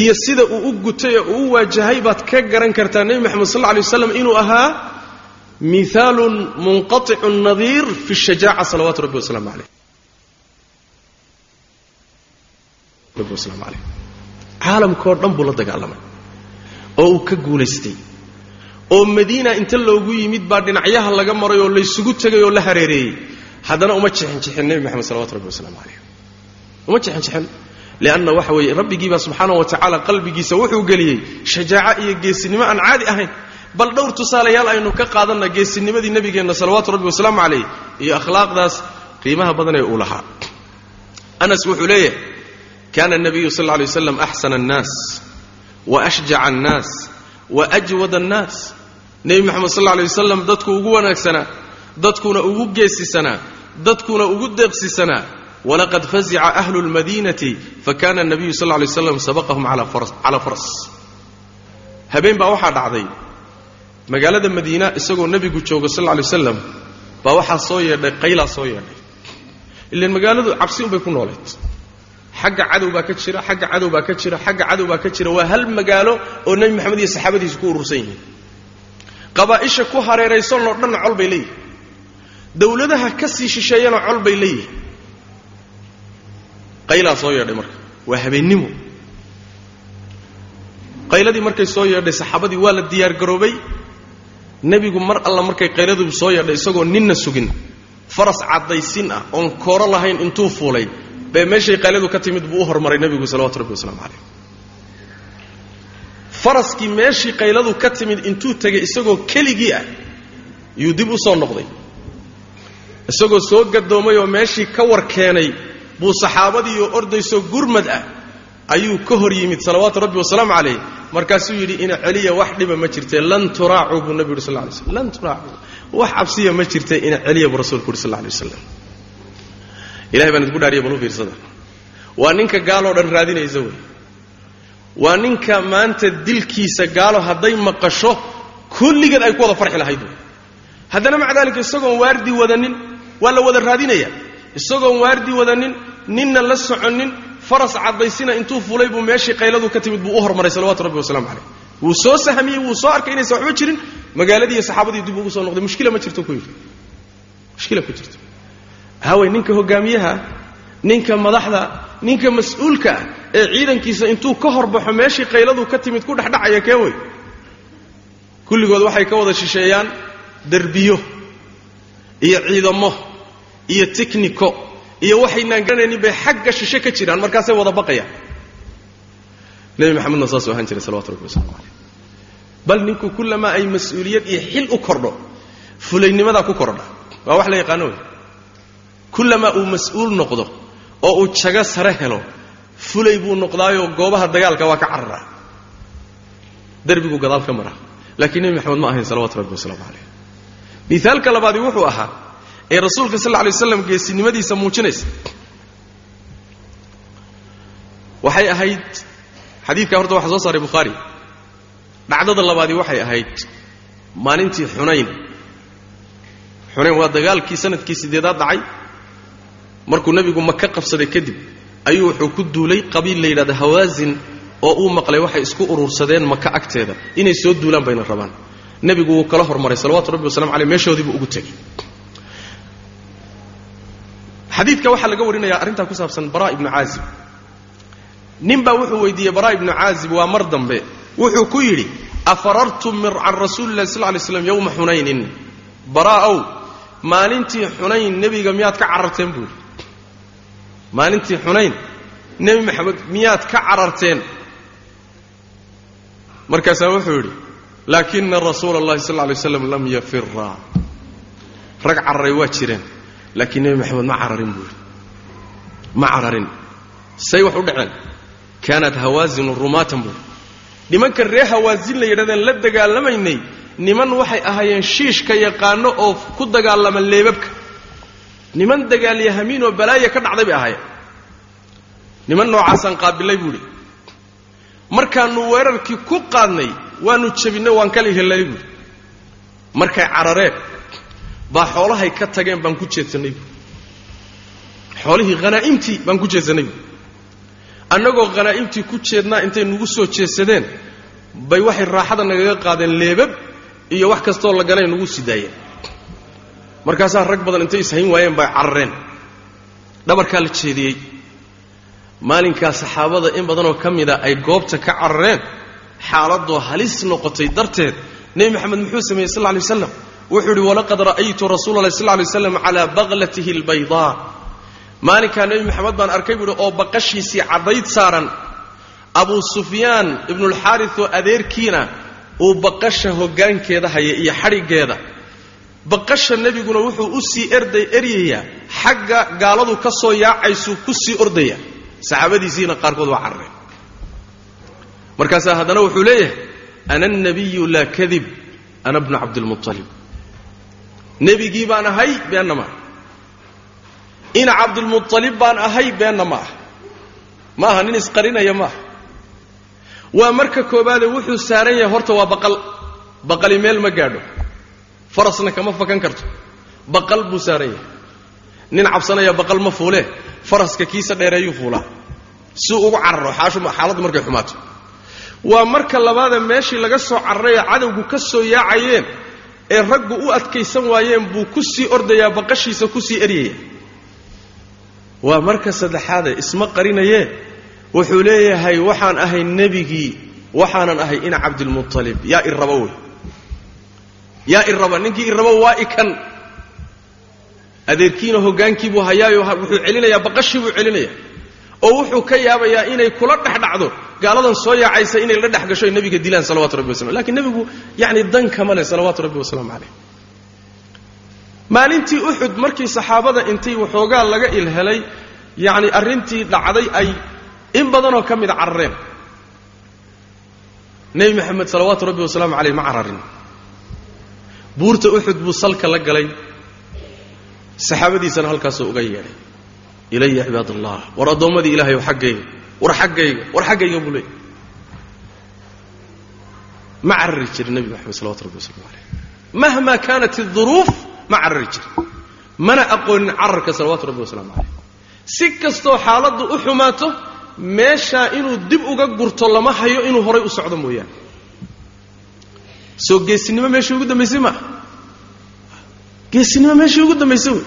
Iyo sida uu u gutay oo uu u waajahay baad ka garan kartaa nebi moxamed sal lla alay waslam inuu ahaa miaalun munqaicu nadiir fi shajaaca salawaatu rabbi wasalaamu aleyh caalamkao dhan buu la dagaalamay oo uu ka guulaystay. Oo madiina inta loogu yimid baa dhinacyaha laga maray oo laysugu tegay oo la hareereeyey haddana uma jexinjexin nebi moxamed salawatu rabbi wasalaamu aleyh uma jexinjexin lianna waxa weeye rabbigiibaa subxaanahu wa tacaala qalbigiisa wuxuu geliyey shajaaco iyo geesinimo aan caadi ahayn. Bal dhowr tusaalayaal aynu ka qaadanna geesinimadii nebigeenna salawaatu rabbi wasalaamu calayh iyo akhlaaqdaas qiimaha badan ee uu lahaa. Anas wuxuu leeyahay kana nabiyu sal lla lay waslam axsana annaas wa ashjaca annaas wa ajwada annaas. Nebi moxamed sal lla wasalam dadku ugu wanaagsanaa dadkuna ugu geesisanaa dadkuna ugu deeqsisanaa walaqad fazica ahlu lmadiinati fakana nabiyu sal lay waslam sabaqahum calaa faras habeen baa waxaa dhacday. Magaalada madiina isagoo nebigu joogo sal lay waslam baa waxaa soo yeedhay qaylaa soo yeedhay. Ilan magaaladu cabsi unbay ku noolayd xagga cadow baa ka jira xagga cadow baa ka jira xagga cadow baa ka jira waa hal magaalo oo nebi moxamed iyo saxaabadiisu ku urursan yihiin. Qabaa'isha ku hareeraysanoo dhanna col bay leeyihiin dowladaha ka sii shisheeyana col bay leeyihiin qaylaa soo yeedhay marka waa habeennimo. Qayladii markay soo yeedhay saxaabadii waa la diyaargaroobay nebigu mar alla markay qayladu soo yeedhay isagoo ninna sugin faras caddaysin ah oon kooro lahayn intuu fuulay bee meeshay qayladu ka timid buu u hormaray nebigu salawatu rabbi wasalaamu calayh. Faraskii meeshii qayladu ka timid intuu tegay isagoo keligii ah yuu dib u soo noqday isagoo soo gadoomay oo meeshii ka war keenay buu saxaabadiioo ordaysoo gurmad ah ayuu ka hor yimid salawaatu rabbi wasalaamu calayh. Markaasuu yidhi ina celiya wax dhiba ma jirtee lan turaacuu buu nebi yuri sal lay slm lan turaacuu wax cabsiya ma jirte ina celiya buu rasuulku yuri sal lla alay waslam ilahay baan idinku dhaariya balu fiirsada. Waa ninka gaaloo dhan raadinaysa wey. Waa ninka maanta dilkiisa gaalo hadday maqasho kulligeed ay ku wada farxi lahayd. Wey haddana maca daalika isagoon waardi wadanin waa la wada raadinaya. Isagoon waardi wadanin ninna la soconin faras caddaysina intuu fulay buu meeshii qayladu ka timid buu u hormaray salawatu rabbi wasalamu calayh. Wuu soo sahmiyey wuu soo arkay inaysan waxba jirin. Magaaladii iyo saxaabadii dib ugu soo noqday. Mushkila ma jirto ku yidhi mushkila ku jirto. Haway ninka hogaamiyaha ninka madaxda ninka mas'uulka ah ee ciidankiisa intuu ka horbaxo meeshii qayladu ka timid ku dhexdhacaya kee wey kulligood waxay ka wada shisheeyaan derbiyo iyo ciidamo iyo tichnico iyo waxaynaan garanaynin bay xagga shishe ka jiraan markaasay wada baqayaan. Nebi maxamedna saasuu ahaan jiray salawatu rabbi waslamu caleyh bal ninku kullamaa ay mas'uuliyad iyo xil u kordho fulaynimadaa ku kordha. Waa wax la yaqaano wey. Kullamaa uu mas'uul noqdo oo uu jago sare helo fulay buu noqdaayoo goobaha dagaalka waa ka cararaa darbiguu gadaal ka maraa laakiin nebi maxamed ma ahayn salawatu rabbi wasalaamu caleyh miaalka labaadi wuxuu ahaa ee rasuulka sal alay waslam geesinimadiisa muujinaysa. Waxay ahayd xadiidkaa horta waxaa soo saaray bukhaari dhacdada labaadi waxay ahayd maalintii xunayn. Xunayn waa dagaalkii sannadkii sideedaad dhacay. Markuu nebigu maka qabsaday kadib ayuu wuxuu ku duulay qabiil la yidhahda hawaasin oo uu maqlay waxay isku urursadeen maka agteeda. Inay soo duulaan bayna rabaan. Nebigu wuu kala hormaray salawatu rabbi waslamu aleyh meeshoodiibuu ugu tegey xadiidka waxaa laga warinayaa arrintaa ku saabsan bara ibnu caazib. Nin baa wuxuu weydiiyey bara ibnu caazib waa mar dambe. Wuxuu ku yidhi afarartum can rasuuli illahi sal lay slam yowma xunaynin bara'ow maalintii xunayn nebiga miyaad ka cararteen? buu yidhi. Maalintii xunayn nebi maxamed miyaad ka cararteen? Markaasaa wuxuu yidhi laakina rasuula اllahi sal lay slam lam yafira rag cararay waa jireen laakiin nebi maxamed ma cararin buu yidhi. Ma cararin. Say wax u dhaceen kaanat hawaazinu rumaatan buu nimanka ree hawaasin la yidhahdeen la dagaalamaynay. Niman waxay ahaayeen shiishka yaqaano oo ku dagaalama leebabka. Niman dagaalyahamiin oo balaaya ka dhacday bay ahaayeen. Niman noocaasaan qaabilay buu idhi markaannu weerarkii ku qaadnay waannu jebinay waan kala helnay buuhi markay carareen baa xoolahay ka tageen baan ku jeedsannay buui xoolihii khanaa'imtii baan ku jeedsannay buui annagoo khanaa'imtii ku jeednaa intay nagu soo jeedsadeen bay waxay raaxada nagaga qaadeen leebab iyo wax kastoo la ganay nagu sii daayeen markaasaa rag badan intay ishayn waayeen bay carareen. Dhabarkaa la jeediyey. Maalinkaa saxaabada in badanoo ka mida ay goobta ka carareen xaaladoo halis noqotay darteed nebi maxamed muxuu sameeyey sal lay waslam wuxuu idhi walaqad ra'aytu rasuula allahi sal lay slam calaa baklatihi albaydaa. Maalinkaa nebi maxamed baan arkay buuhi oo baqashiisii caddayd saaran abuu sufyaan ibnulxaaris oo adeerkiina uu baqasha hoggaankeeda haya iyo xadhiggeeda. Baqasha nebiguna wuxuu u sii erday eryayaa xagga gaaladu ka soo yaacaysuu ku sii ordaya saxaabadiisiina qaarkood waa carareen. Markaasaa haddana wuxuu leeyahay ana alnabiyu laa kadib ana bnu cabdilmualib nebigii baan ahay beenna ma ah ina cabdilmualib baan ahay beenna ma ah ma aha nin isqarinaya ma. Aha waa marka koobaade wuxuu saaran yahay horta waa baqal. Baqali meel ma gaadho. Farasna kama fakan karto. Baqal buu saaran yahay. Nin cabsanaya baqal ma fuulee faraska kiisa dheereeyuu fuulaa. Si ugu cararo xaaladdu markay xumaato. Waa marka labaada meeshii laga soo cararayee cadowgu ka soo yaacayeen ee raggu u adkaysan waayeen buu ku sii ordayaa baqashiisa ku sii eryaya waa marka saddexaade isma qarinayee wuxuu leeyahay waxaan ahay nebigii waxaanan ahay ina cabdilmualib yaa iraba wey. Yaa iraba ninkii iraba waa ikan adeerkiina hoggaankiibuu hayaayo wuxuu celinayaa baqashii buu celinaya oo wuxuu ka yaabayaa inay kula dhex dhacdo gaaladan soo yaacaysa inay la dhex gasho ay nebiga dilaan salawatu rabbi wasalam lakiin nebigu yacni dan kama leh salawaatu rabbi wasalaamu calayh maalintii uxud markii saxaabada intay waxoogaa laga ilhelay yacni arrintii dhacday ay in badanoo ka mida carareen. Nebi maxamed salawaatu rabbi wasalaamu caleyh ma cararin. Buurta uxud buu salka la galay. Saxaabadiisana halkaasuu uga yeedhay. Ilaya cibaad allah war addoommadii ilahayow xaggayga war xaggayga war xaggayga buu leeyay ma carari jirin nebi maxamed salawatu rabbi waslamu caleyh mahma kaanat iduruuf ma carari jirin. Mana aqoonin cararka salawaatu rabbi wasalaamu caleyh si kastoo xaaladdu u xumaato meeshaa inuu dib uga gurto lama hayo inuu horay u socdo mooyaane. Soo geesinimo meeshii ugu dambaysay maaha geesinimo meeshii ugu dambaysay wey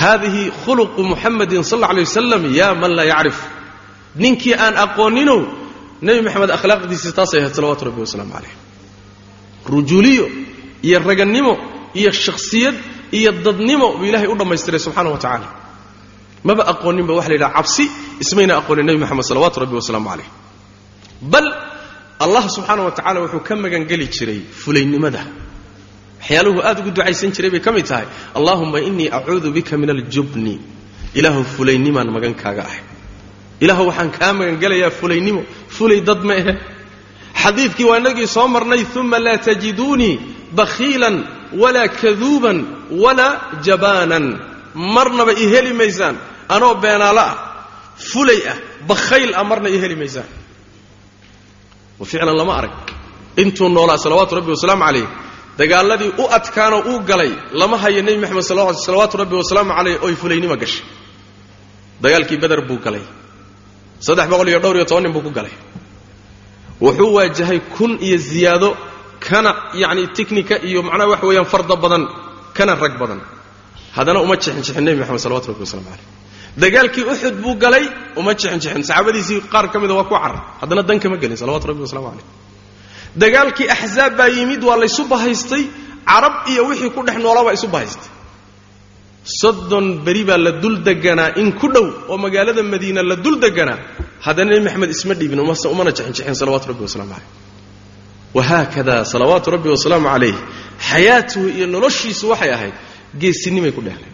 haadihi khuluqu muxamadin sal alla alay wasalam yaa man laa yacrif ninkii aan aqooninow nebi moxamed akhlaaqdiisii taasay ahayd salawatu rabbi wasalaamu calayh rujuuliyo iyo ragannimo iyo shakhsiyad iyo dadnimo buu ilaahay u dhammaystiray subxaana wa tacaala. Maba aqooninba waxa la yidhaha cabsi ismayna aqoonin nebi moxamed salawatu rabbi wasalaamu calayh bal allah subxaana wa tacala wuxuu ka magangeli jiray fulaynimada waxyaaluhu aad ugu ducaysan jiray bay ka mid tahay. Allaahumma innii acuudu bika min aljubni ilaahu fulaynimaan magankaaga ahay ilaahu waxaan kaa magangelayaa fulaynimo. Fulay dad ma ahe xadiidkii waa inagii soo marnay uma laa tajiduunii bakhiilan walaa kaduuban walaa jabaanan. Marnaba i heli maysaan. Anoo beenaalo ah. Fulay ah. Bakhayl ah marna i heli maysaan. Wa ficlan lama arag. Intuu noolaa salawaatu rabbi wasalaamu calayh dagaaladii u adkaanoo uu galay lama hayo nebi moxamed salawaatu rabbi wasalaamu calayh oy fulaynimo gashay. Dagaalkii beder buu galay saddex boqol iyo dhowr iyo toban nin buu ku galay. Wuxuu waajahay kun iyo ziyaado kana yacni tiknika iyo macnaha waxa weeyaan farda badan kana rag badan. Haddana uma jixinjixin nebi moxamed salawatu rabbi waslamu calayh. Dagaalkii uxud buu galay uma jixinjixin. Saxaabadiisii qaar ka mida waa ku carar. Haddana dan kama gelin salawatu rabbi waslamu calayh. Dagaalkii axzaab baa yimid waa laysu bahaystay. Carab iyo wixii ku dhex noolaa baa isu bahaystay soddon beri baa la dul deganaa in ku dhow oo magaalada madiina la dul deganaa haddana nebi maxamed isma dhiibin umana jixinjixin salawatu rabbi waslamu calayh wahaakada salawaatu rabbi wasalaamu calayh xayaatuhu iyo noloshiisu waxay ahayd geesinimay ku dhehleen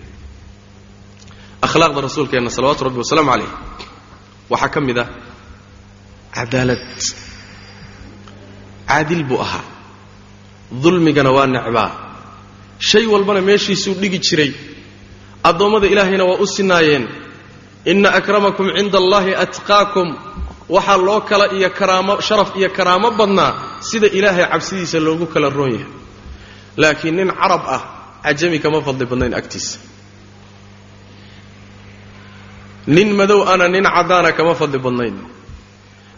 akhlaaqda rasuulkeenna salawaatu rabbi wasalaamu calayh waxaa ka mid ah cadaalad. Caadil buu ahaa. Dulmigana waa necbaa. Shay walbana meeshiisuu dhigi jiray addoommada ilaahayna waa u sinaayeen. Inna akramakum cinda allaahi atqaakum. Waxaa loo kala iyo karaamo sharaf iyo karaamo badnaa sida ilaahay cabsidiisa loogu kala roon yahay. Laakiin nin carab ah cajami kama fadli badnayn agtiisa. Nin madow ana nin caddaana kama fadli badnayn.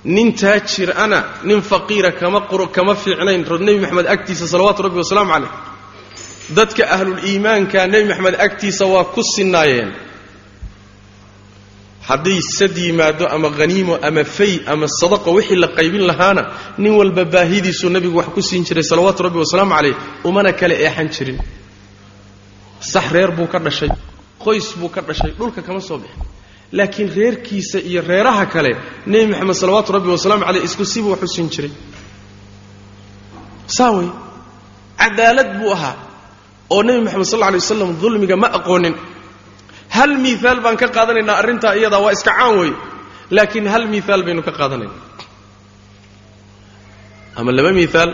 Nin taajir ana nin faqiira kama fiicnayn. Nebi maxamed agtiisa salawaatu rabbi wasalaamu calayh dadka ahluliimaanka nebi maxamed agtiisa waa ku sinaayeen. Hadday sad yimaado ama haniimo ama fay ama sadaqo wixii la qaybin lahaana nin walba baahidiisuu nebigu wax ku siin jiray salawaatu rabbi wasalaamu calayh umana kala eexan jirin. Sax reer buu ka dhashay qoys buu ka dhashay dhulka kama soo bixin. Laakiin reerkiisa iyo reeraha kale nebi moxamed salawaatu rabbi wasalaamu caleyh isku sibuu wax u siin jiray. Saa wey cadaalad buu ahaa oo nebi moxamed sal alay waslam dulmiga ma aqoonin. Hal miiaal baan ka qaadanaynaa arrintaa iyadaa waa iska caan wey laakiin hal miiaal baynu ka qaadanayna. Ama laba miiaal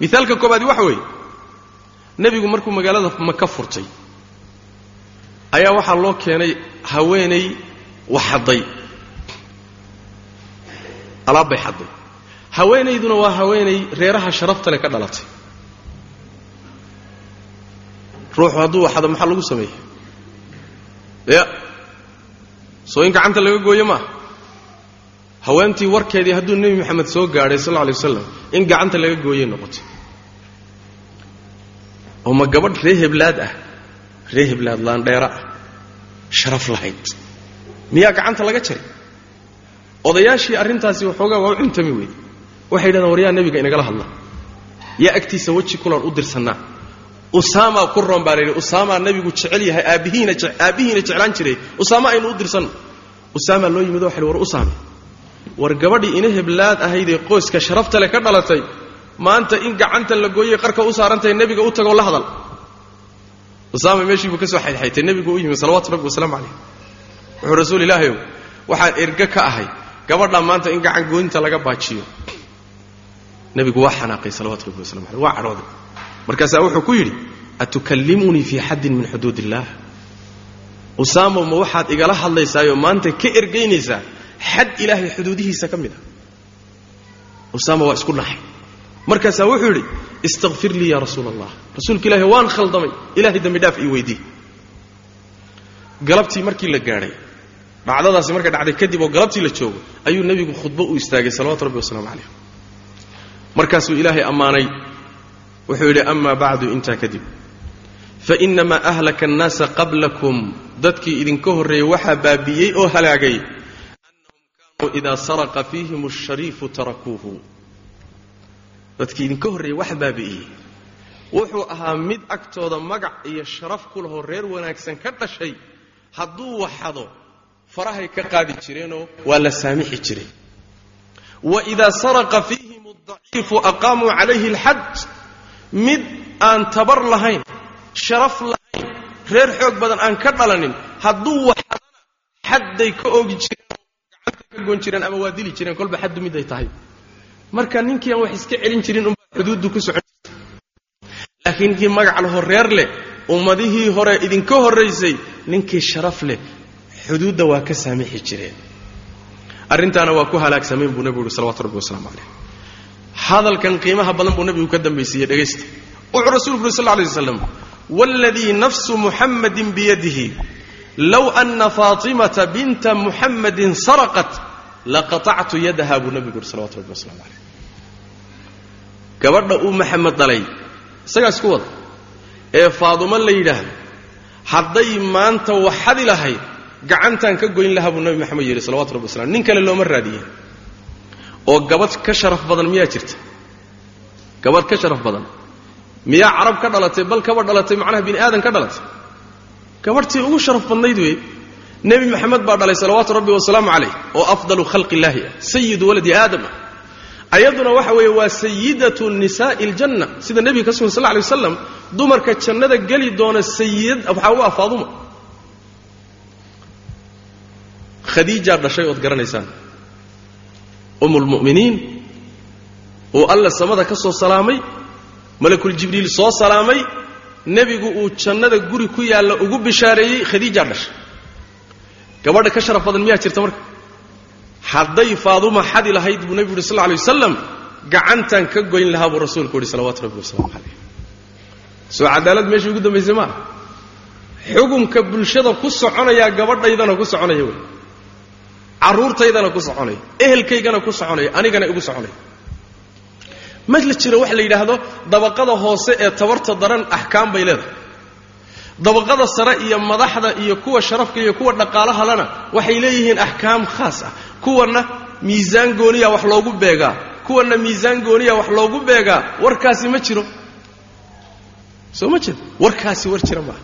miaalka koobaadi waxa weeye nebigu markuu magaalada maka furtay ayaa waxaa loo keenay haweenay wax xadday alaabbay xadday haweenayduna waa haweenay reeraha sharaftale ka dhalatay ruuxu hadduu waxado maxaa lagu sameeyey? Ya soo in gacanta laga gooyo maaha haweentii warkeedii hadduu nebi moxamed soo gaadhay sal alla lay wasalam in gacanta laga gooyay noqotay. Oo ma gabadh ree heblaad ah ree heblaad laandheera ah sharaf lahayd. Miyaa gacanta laga jaray? Odayaashii arrintaasi waxoogaa waa u cuntami wey waxay yidhahdeen war yaa nebiga inagala hadla. Yaa agtiisa weji kulan u dirsannaa usaamaa ku roon baa la yidhi usaamaa nebigu jecel yahay aabbihiina jeclaan jiray. Usaama aynu u dirsanno usaamaa loo yimid waxa war usaame war gabadhii ina heblaad ahaydee qoyska sharafta leh ka dhalatay. Maanta in gacanta la gooyey qarka u saarantahay nebiga u tagoo la hadal. Usaama meeshii buu ka soo xaydxaytay nebigu u yimid salawatu rabbi wasalaamu calayh wuxuu rasuul ilaahayow waxaan erge ka ahay gabadhaa maanta in gacan gooynta laga baajiyo. Nebigu waa xanaaqay salawatu rabbi wasalamu aleyh waa cadhooday markaasaa wuxuu ku yidhi atukallimunii fii xaddin min xuduud illaah usaamo ma waxaad igala hadlaysaayoo maanta ka ergaynaysaa xad ilaahay xuduudihiisa ka mid a usaama waa isku naxay markaasaa wuxuu yidhi istakfir lii yaa rasuula allah rasuulka ilaahi waan khaldamay. Ilahay dembi dhaaf ii weydii. Galabtii markii la gaadhay dhacdadaasi markay dhacday kadib oo galabtii la joogo ayuu nebigu khudbo u istaagay salawatu rabbi wasalaamu calayh markaasuu ilaahay ammaanay wuxuu yidhi amaa bacdu intaa kadib. Fainamaa ahlaka annaasa qablakum dadkii idinka horreeyey waxaa baabi'iyey oo halaagay annahum kaanuu idaa saraqa fiihim ashariifu tarakuuhu. Dadkii idinka horreeyey waxa baabi'iyey wuxuu ahaa mid agtooda magac iyo sharaf ku lahoo reer wanaagsan ka dhashay hadduu waxado farahay ka qaadi jireenoo waa la saamixi jiray. Wa idaa saraqa fiihim adaciifu aqaamuu calayhi alxad mid aan tabar lahayn sharaf lahayn reer xoog badan aan ka dhalanin hadduu waxadana xadday ka oogi jireen gacanta ka goon jireen ama waa dili jireen kolba xaddu miday tahay. Marka ninkii aan wax iska celin jirin unbaa xuduuddu ku socon jirta laakiin ninkii magac lahoo reer leh ummadihii hore idinka horraysay ninkii sharaf leh xuduudda waa ka saamixi jireen. Arrintaana waa ku halaagsameen buu nebigu yuhi salawatu rabbi wasalaamu calayh hadalkan qiimaha badan buu nebigu ka dambaysiiyey dhegaysta. Wuxuu rasuulku yuri sal lla lay waslam waaladii nafsu muxammadin biyadihi low anna faatimata binta muxammadin saraqat laqatactu yadaha buu nebigu yuri salawatu rabbi waslamu calayh gabadha uu maxamed dhalay isagaa isku wada ee faadumo la yidhaahdo hadday maanta waxadi lahayd gacantaan ka goyn lahaa buu nabi maxamed yidhi salawatu rabbi waslam nin kale looma raadiye oo gabadh ka sharaf badan miyaa jirta gabadh ka sharaf badan. Miyaa carab ka dhalatay bal kaba dhalatay macnaha bini aadan ka dhalatay? Gabadhtii ugu sharaf badnayd wey nebi maxamed baa dhalay salawaatu rabbi wasalaamu calayh oo afdalu khalqi illaahi ah sayidu waladi aadam ah. Ayaduna waxa weeye waa sayidatu nisaa'i aljanna sida nebiga ka sugan sal lay wasalam dumarka jannada geli doona sayid waxaa u ah faaduma khadiijaa dhashay ood garanaysaan um lmu'miniin uu alla samada ka soo salaamay malakul jibriil soo salaamay nebigu uu jannada guri ku yaalla ugu bishaareeyey khadiijaa dhashay. Gabadha ka sharaf badan miyaa jirta marka? Hadday faaduma xadi lahayd buu nebigu yuri sal lla lay wasalam gacantan ka goyn lahaa buu rasuulku yidhi salawaatu rabbi wasalaamu calayh soo cadaalad meeshii ugu dambaysay maaha xukumka bulshada ku soconayaa gabadhaydana ku soconaya wey carruurtaydana ku soconaya ehelkaygana ku soconaya anigana igu soconaya ma la jiro wax la yidhaahdo dabaqada hoose ee tabarta daran axkaam bay leedahay. Dabaqada sare iyo madaxda iyo kuwa sharafka iyo kuwa dhaqaalahalana waxay leeyihiin axkaam khaas ah. Kuwanna miisaan gooniya wax loogu beegaa. Kuwanna miisaan gooniya wax loogu beegaa. Warkaasi ma jiro. Soo ma jiro? Warkaasi war jira maaha.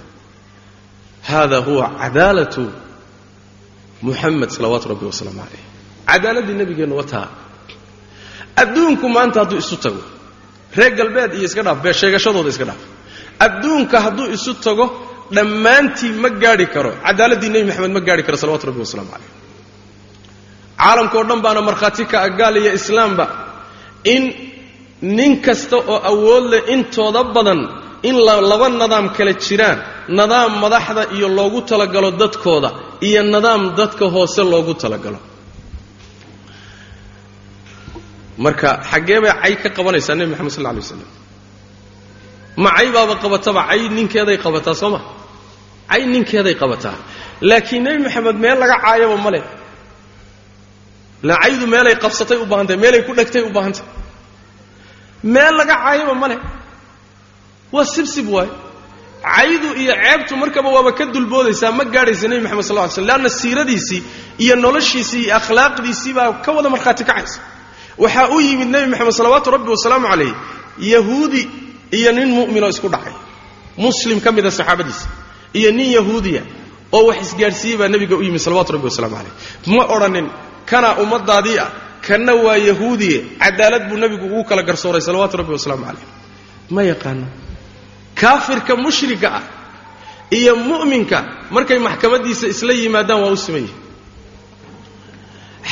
Hada huwa cadaalatu muxamed salawaatu rabbi wasalaamu calayh cadaaladdii nabigeennu wataa adduunku maanta hadduu isu tago reer galbeed iyo iska dhaaf bee sheegashadooda iska dhaaf. Adduunka hadduu isu tago dhammaantii ma gaadhi karo. Cadaaladdii nebi maxamed ma gaadhi karo salawatu rabbi wasalaamu calayh caalamkao dhan baana markhaati ka ah gaal iyo islaamba in nin kasta oo awood leh intooda badan in laba nadaam kala jiraan nadaam madaxda iyo loogu talagalo dadkooda iyo nadaam dadka hoose loogu talagalo. Marka xaggee bay cay ka qabanaysaa nebi maxamed sal lla alay waslam ma cay baaba qabataba? Cay ninkeeday qabataa soo ma? Cay ninkeeday qabataa. Laakiin nebi maxamed meel laga caayaba ma leh. La caydu meelay qabsatay u baahantahy meelay ku dhegtay u baahantahy meel laga caayaba ma leh. Waa sibsib waay caydu iyo ceebtu markaba waaba ka dulboodaysaa ma gaadhaysa nebi maxamed sal ly slm leanna siiradiisii iyo noloshiisii iyo akhlaaqdiisii baa ka wada markhaati kacaysa. Waxaa u yimid nebi maxamed salawaatu rabbi wasalaamu calayh yahuudi iyo nin mu'minoo isku dhacay. Muslim ka mida saxaabadiisa. Iyo nin yahuudiya oo wax isgaadhsiiyey baa nebiga u yimid salawatu rabbi wasalaamu calayh ma odhanin kanaa ummadaadii ah kanna waa yahuudiye cadaalad buu nebigu ugu kala garsooray salawaatu rabbi wasalaamu calayh ma yaqaano kaafirka mushrika ah iyo mu'minka markay maxkamadiisa isla yimaadaan waa u siman yihi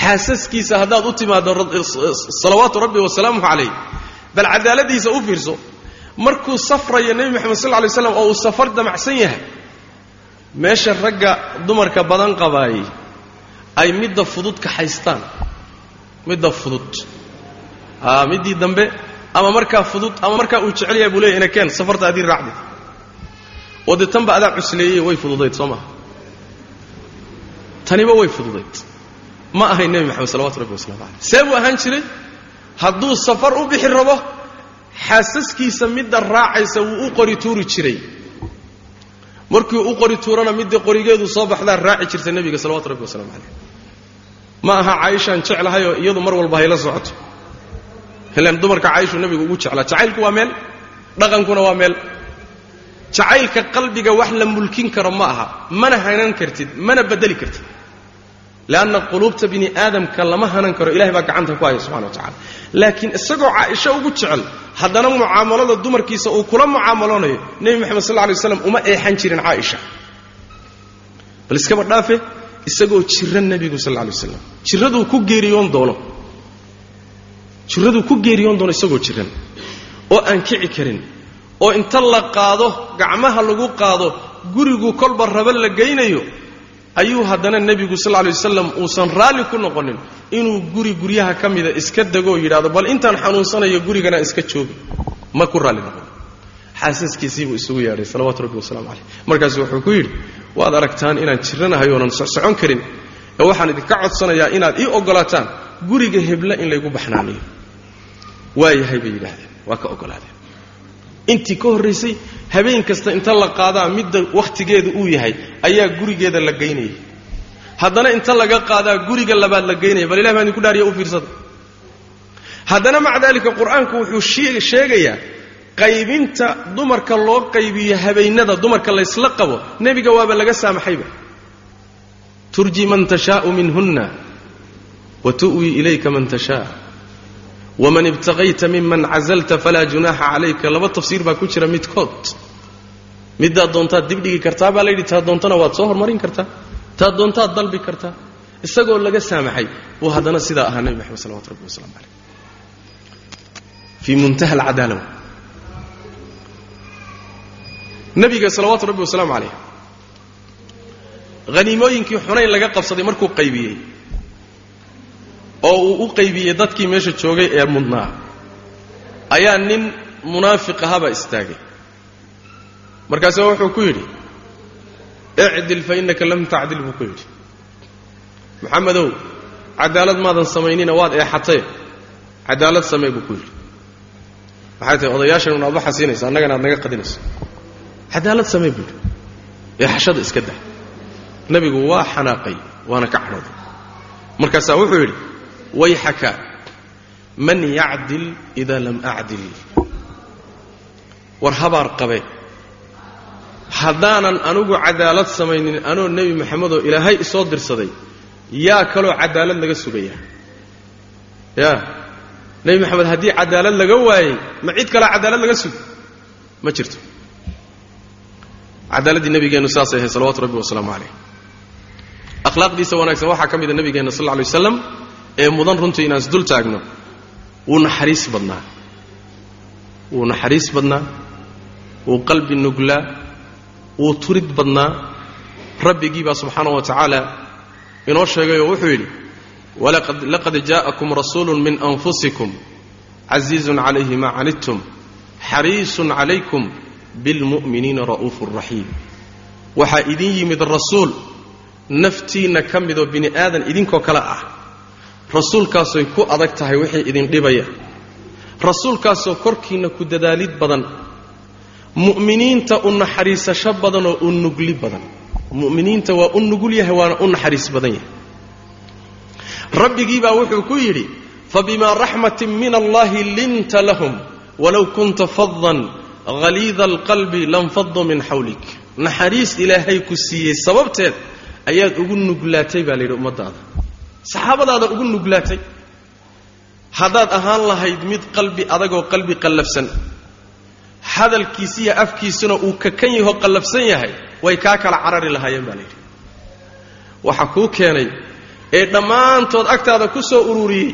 xaasaskiisa haddaad u timaaddo salawaatu rabbi wasalaamuhu calayh bal cadaaladiisa u fiirso markuu safrayo nebi moxamed sal ly slam oo uu safar damacsan yahay meesha ragga dumarka badan qabaayey ay midda fudud kaxaystaan midda fudud. Middii dambe ama markaa fudud ama markaa uu jecel yahay buu leeya ina keen safarta adii raacdi. Oo dee tanba adaa cusleeyey way fududayd soo maha taniba way fududayd. Ma ahayn nebi maxamed salawatu rabbi waslamu caleyh see buu ahaan jiray? Hadduu safar u bixi rabo xaasaskiisa midda raacaysa wuu u qori tuuri jiray. Markii u qori tuurana midda qorigeedu soo baxdaa raaci jirta nebiga salawatu rabbi wasalaamu calayh ma aha caaishaan jeclahayoo iyadu mar walba hayla socoto ilan dumarka caaishuu nebigu ugu jeclaa. Jacaylku waa meel dhaqankuna waa meel. Jacaylka qalbiga wax la mulkin karo ma aha. Mana hanan kartid mana bedeli kartid. Leanna quluubta bini aadamka lama hanan karo. Ilahay baa gacanta ku haya subxana wa tacala laakiin isagoo caaisho ugu jecel haddana mucaamalada dumarkiisa uu kula mucaamaloonayo nebi moxamed sal lay slam uma eexan jirin caaisha bal iskaba dhaafe isagoo jira nebigu sal lay waslam jiraduu ku geeriyoon doono jiraduu ku geeriyoon doono isagoo jiran oo aan kici karin oo inta la qaado gacmaha lagu qaado gurigu kolba raba la geynayo ayuu haddana nebigu sal lay wasalam uusan raalli ku noqonin inuu guri guryaha ka mida iska degoo yidhahdo bal intaan xanuunsanayo gurigana iska joogi. Ma ku raalli noqon. Xaasaskiisiibuu isugu yeedhay salawaatu rabbi wasalaamu caleyh markaasu wuxuu ku yidhi waad aragtaan inaan jiranahay oonan socsocon karin ee waxaan idinka codsanayaa inaad ii oggolaataan guriga hebla in laygu baxnaaniyo waayahay bay yidhaahdeen. Waa ka oggolaadeen intii ka horraysay habeen kasta inta la qaadaa midda wakhtigeedu uu yahay ayaa gurigeeda la geynayay haddana inta laga qaadaa guriga labaad la geynaya bal ilahi baa idinku dhaariya u fiirsada. Haddana maca daalika qur'aanku wuxuu sheegayaa qaybinta dumarka loo qaybiyo habeennada dumarka laysla qabo nebiga waaba laga saamaxayba. Turji man tashaau minhunna wa tu'wi ilayka man tashaa waman ibtaqayta miman cazalta falaa junaaxa calayka. Laba tafsiir baa ku jira midkood. Middaad doontaad dibdhigi kartaa baa layidhi taa doontana waad soo hormarin kartaa taa doontaad dalbi kartaa. Isagoo laga saamaxay buu haddana sidaa ahaa nebi maxamed salawatu rabbi waslamu caleyh fii muntaha alcadaala nebiga salawaatu rabbi wasalaamu calayh. Haniimooyinkii xunayn laga qabsaday markuu qaybiyey oo uu u qaybiyey dadkii meesha joogay ee mudnaa. Ayaa nin munaafiq ahabaa istaagay. Markaasuu wuxuu ku yidhi icdil fa innaka lam tacdil buu ku yidhi. Maxamedow cadaalad maadan samaynina waad eexatee. Cadaalad samee buu ku yidhi. Maxay tahay odayaashan unaad waxa siinaysa annagana aad naga qadinayso. Cadaalad samee buu yidhi. Eexashada iska dah. Nebigu waa xanaaqay waana ka cadhooday. Markaasaa wuxuu yidhi wayxaka man yacdil idaa lam acdil. War habaar qabe haddaanan anugu cadaalad samaynin anoo nebi maxamedoo ilaahay isoo dirsaday yaa kaloo cadaalad laga sugaya. Ya nebi maxamed haddii cadaalad laga waayey ma cid kaloo cadaalad laga sugo ma jirto. Cadaaladdii nabigeennu saasay ahay salawatu rabbi wasalaamu calayh. Akhlaaqdiisa wanaagsan waxaa ka mida nabigeenna sal lla alay waslam ee mudan runtii inaan isdul taagno wuu naxariis badnaa. Wuu naxariis badnaa wuu qalbi nuglaa wuu turid badnaa. Rabbigii baa subxaana wa tacaala inoo sheegayoo wuxuu yidhi laqad jaa'akum rasuulu min anfusikum casiizun calayhi maa canidtum xariisun calaykum bilmu'miniina ra'uufu raxiim. Waxaa idin yimid rasuul naftiinna ka midoo bini aadan idinkoo kale ah rasuulkaasoy ku adag tahay wixii idin dhibaya. Rasuulkaasoo korkiinna ku dadaalid badan. Mu'miniinta u naxariisasho badanoo u nugli badan. Mu'miniinta waa u nugul yahay waana u naxariis badan yahay. Rabbigii baa wuxuu ku yidhi fabimaa raxmatin min allahi linta lahum walow kunta fadan haliida alqalbi lanfaduu min xawlik. Naxariis ilaahay ku siiyey sababteed ayaad ugu nuglaatay baa layidhi ummadaada saxaabadaada ugu nuglaatay. Haddaad ahaan lahayd mid qalbi adagoo qalbi qallafsan hadalkiisiiyo afkiisuna uu kakan yahoo qallafsan yahay way kaa kala carari lahaayeen baa layidhi waxa kuu keenay ee dhammaantood agtaada ku soo ururiyey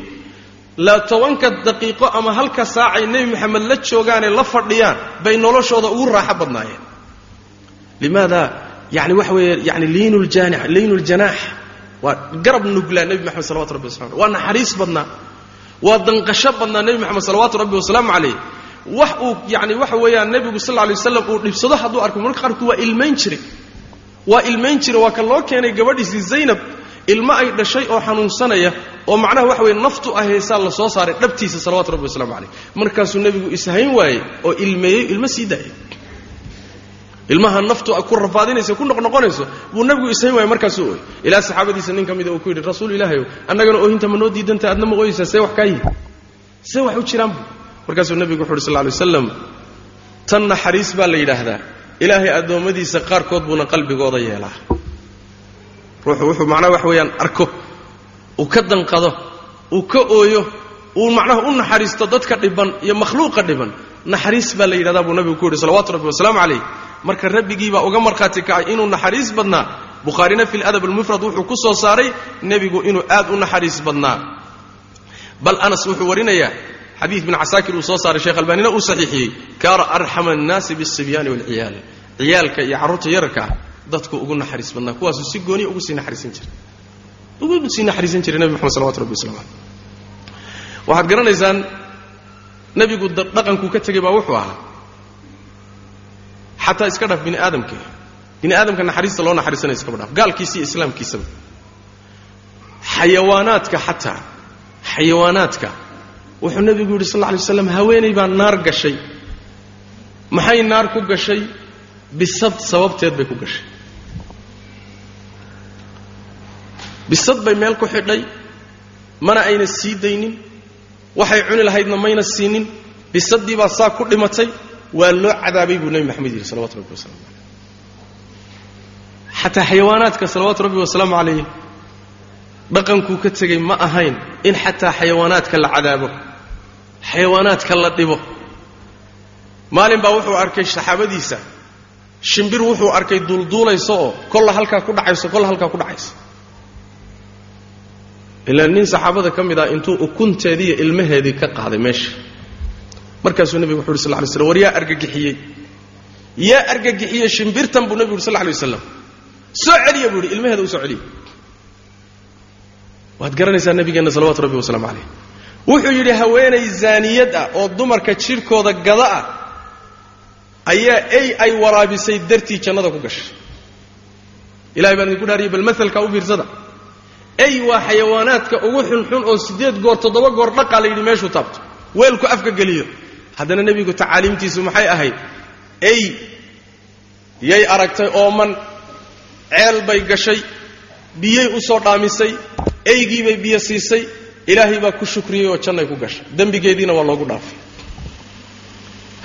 la tobanka daqiiqo ama halka saacay nebi maxamed la joogaanee la fadhiyaan bay noloshooda ugu raaxo badnaayeen. Limaada yani waxa weeye yani liinu ljanaax waa garab nuglaa nebi maxamed salawatu rabbi wasalamu waa naxariis badnaa. Waa danqasho badnaa nebi maxamed salawaatu rabbi wasalaamu calayh wax uu yani waxa weeyaan nebigu sal lay waslam uu dhibsado hadduu arko marka qaarkood waa ilmayn jiray. Waa ilmayn jira waa ka loo keenay gabadhiisii zaynab. Ilmo ay dhashay oo xanuunsanaya oo macnaha waxa weye naftu ahaysaa la soo saaray dhabtiisa salawatu rabbi wasalaamu calayh markaasuu nebigu ishayn waayey oo ilmeeyey ilmo sii daayay ilmaha naftu ku rafaadinaysa ku noqnoqonayso buu nabigu ishayn waayey markaasuu ooy ilaa saxaabadiisa nin ka mida uu ku yidhi rasuul ilaahayow annagana oohinta ma noo diidanta aadna ma ooyeysaa see wax kaa yihi see wax u jiraanbu markaasuu nebigu wuxu uhi sal lay waslam tan naxariis baa la yidhaahdaa. Ilaahay addoommadiisa qaarkood buuna qalbigooda yeelaa. Ruuxu wuxuu macnaha wax weeyaan arko. Uu ka danqado uu ka ooyo uu macnaha u naxariisto dadka dhiban iyo makhluuqa dhiban. Naxariis baa la yidhahdaa buu nabigu ku yidhi salawatu rabbi wasalaamu calayh marka rabbigiibaa uga markhaati kacay inuu naxariis badnaa. Bukhaarina fi ladab almufrad wuxuu ku soo saaray nebigu inuu aad u naxariis badnaa. Bal anas wuxuu warinayaa xadiid bin casaakir uu soo saaray sheekh albaanina uu saxiixiyey kaana arxama annaasi biاsibyaani waalciyaal ciyaalka iyo carruurta yararka dadku ugu naxariis badnaa. Kuwaasuu si gooniya ugu sii naxariisan jiray. Ugu sii naxariisan jiray nebi moxamed salawatu rabbi wasalam aleh waxaad garanaysaan nebigu dhaqankuu ka tegey baa wuxuu ahaa xataa iska dhaaf bini aadamka bini aadamka naxariista loo naxariisanaya iskaba dhaaf gaalkiisa iyo islaamkiisaba xayawaanaadka xataa xayawaanaadka. Wuxuu nebigu yidhi sal lla alay waslam haweenay baa naar gashay. Maxay naar ku gashay? Bisad sababteed bay ku gashay. Bisad bay meel ku xidhay. Mana ayna sii daynin. Waxay cuni lahaydna mayna siinin. Bisaddii baa saa ku dhimatay waa loo cadaabay buu nebi maxamed yidhi salawatu rabbi waslamu caleyh xataa xayawaanaadka salawaatu rabbi wasalaamu calayh dhaqankuu ka tegey ma ahayn in xataa xayawaanaadka la cadaabo xayawaanaadka la dhibo. Maalin baa wuxuu arkay saxaabadiisa shimbir wuxuu arkay duulduulayso oo kolla halkaa ku dhacayso kolla halkaa ku dhacayso. Ilaa nin saxaabada ka mid ah intuu ukunteedii iyo ilmaheedii ka qaaday meesha markaasuu nebigu wuxu uhi sal lay slam war yaa argagixiyey. Yaa argagixiyey shimbirtan buu nebigu uhi sal lay waslam soo celiya buu yidhi ilmaheeda u soo celiya. Waad garanaysaa nabigeenna salawatu rabbi wasalaamu calayh. Wuxuu yidhi haweenay zaaniyad ah oo dumarka jidhkooda gada ah ayaa ey ay waraabisay dartii jannada ku gashay. Ilahay baan idinku dhaariyay bal masalkaa u fiirsada. Ey waa xayawaanaadka ugu xunxun oo siddeed goor toddoba goor dhaqaa la yidhi meeshuu taabto. Weelku afka geliyo haddana nebigu tacaaliimtiisu maxay ahayd? Ey yay aragtay ooman ceel bay gashay biyay u soo dhaamisay eygiibay biyo siisay ilaahay baa ku shukriyey oo jannay ku gashay. Dembigeediina waa loogu dhaafay.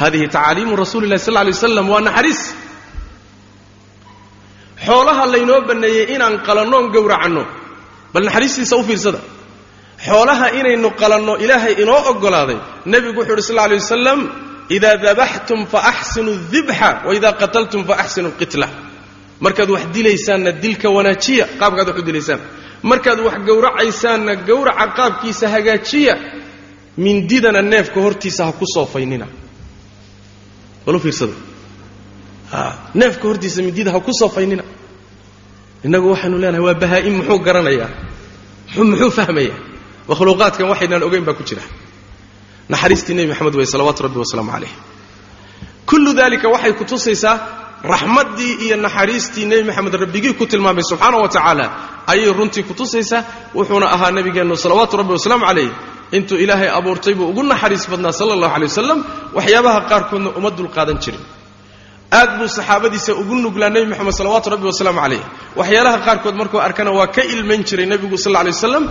Hadihi tacaaliimu rasuuli lahi sal lay waslam waa naxariis. Xoolaha laynoo banneeyey inaan qalannoon gowracanno bal naxariistiisa u fiirsada xoolaha inaynu qalanno ilaahay inoo oggolaaday nebigu wuxu uhi sal lay wasalam idaa dabaxtum faaxsinu dibxa waidaa qataltum faaxsinu lqitla markaad wax dilaysaanna dilka wanaajiya qaabkaad wax u dilaysaan. Markaad wax gowracaysaanna gowraca qaabkiisa hagaajiya mindidana neefka hortiisa ha ku soofaynina balu fiirsada neefka hortiisa mindida ha ku soofaynina innagu waxaynu leenahay waa bahaa'im muxuu garanayaa? Muxuu fahmayaa makhluuqaadkan waxaynaan ogayn baa ku jira. Naxariistii nebi maxamed wey salawaatu rabbi wasalaamu calayh. Kullu dalika waxay ku tusaysaa raxmaddii iyo naxariistii nebi maxamed rabbigii ku tilmaamay subxaana wa tacaala. Ayay runtii ku tusaysaa wuxuuna ahaa nebigeennu salawaatu rabbi wasalaamu calayh. Intuu ilaahay abuurtay buu ugu naxariis badnaa sala allahu alay wasalam waxyaabaha qaarkoodna uma dulqaadan jirin aad buu saxaabadiisa ugu nuglaa nebi moxamed salawaatu rabbi wasalaamu calayh. Waxyaalaha qaarkood markuu arkana waa ka ilmayn jiray nebigu sal lla lay waslam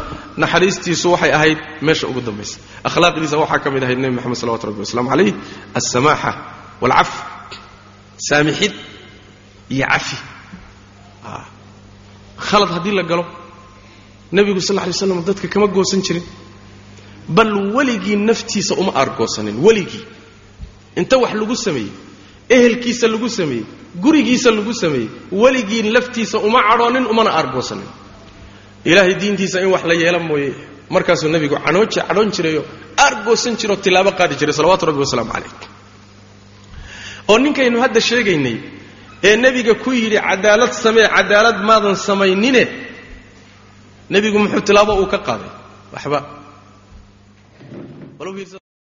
naxariistiisu waxay ahayd meesha ugu dambaysa. Akhlaaqdiisa waxaa ka mid ahayd nebi moxamed salawatu rabbi wasalaamu calayh. Alsamaaxa waalcaf saamixid iyo cafi. Khalad haddii la galo nebigu sal lla lay waslam dadka kama goosan jirin. Bal weligii naftiisa uma aargoosanin weligii. Inta wax lagu sameeyey ehelkiisa lagu sameeyey gurigiisa lagu sameeyey weligii laftiisa uma cadhoonin umana aargoosanin ilaahay diintiisa in wax la yeela mooye. Markaasuu nebigu canooji cadhoon jirayoo aargoosan jiroo tilaabo qaadi jiray salawatu rabbi wasalaamu calayh. Oo ninkaynu hadda sheegaynay ee nebiga ku yidhi cadaalad samee cadaalad maadan samaynine nebigu muxuu tilaabo uu ka qaaday. Waxba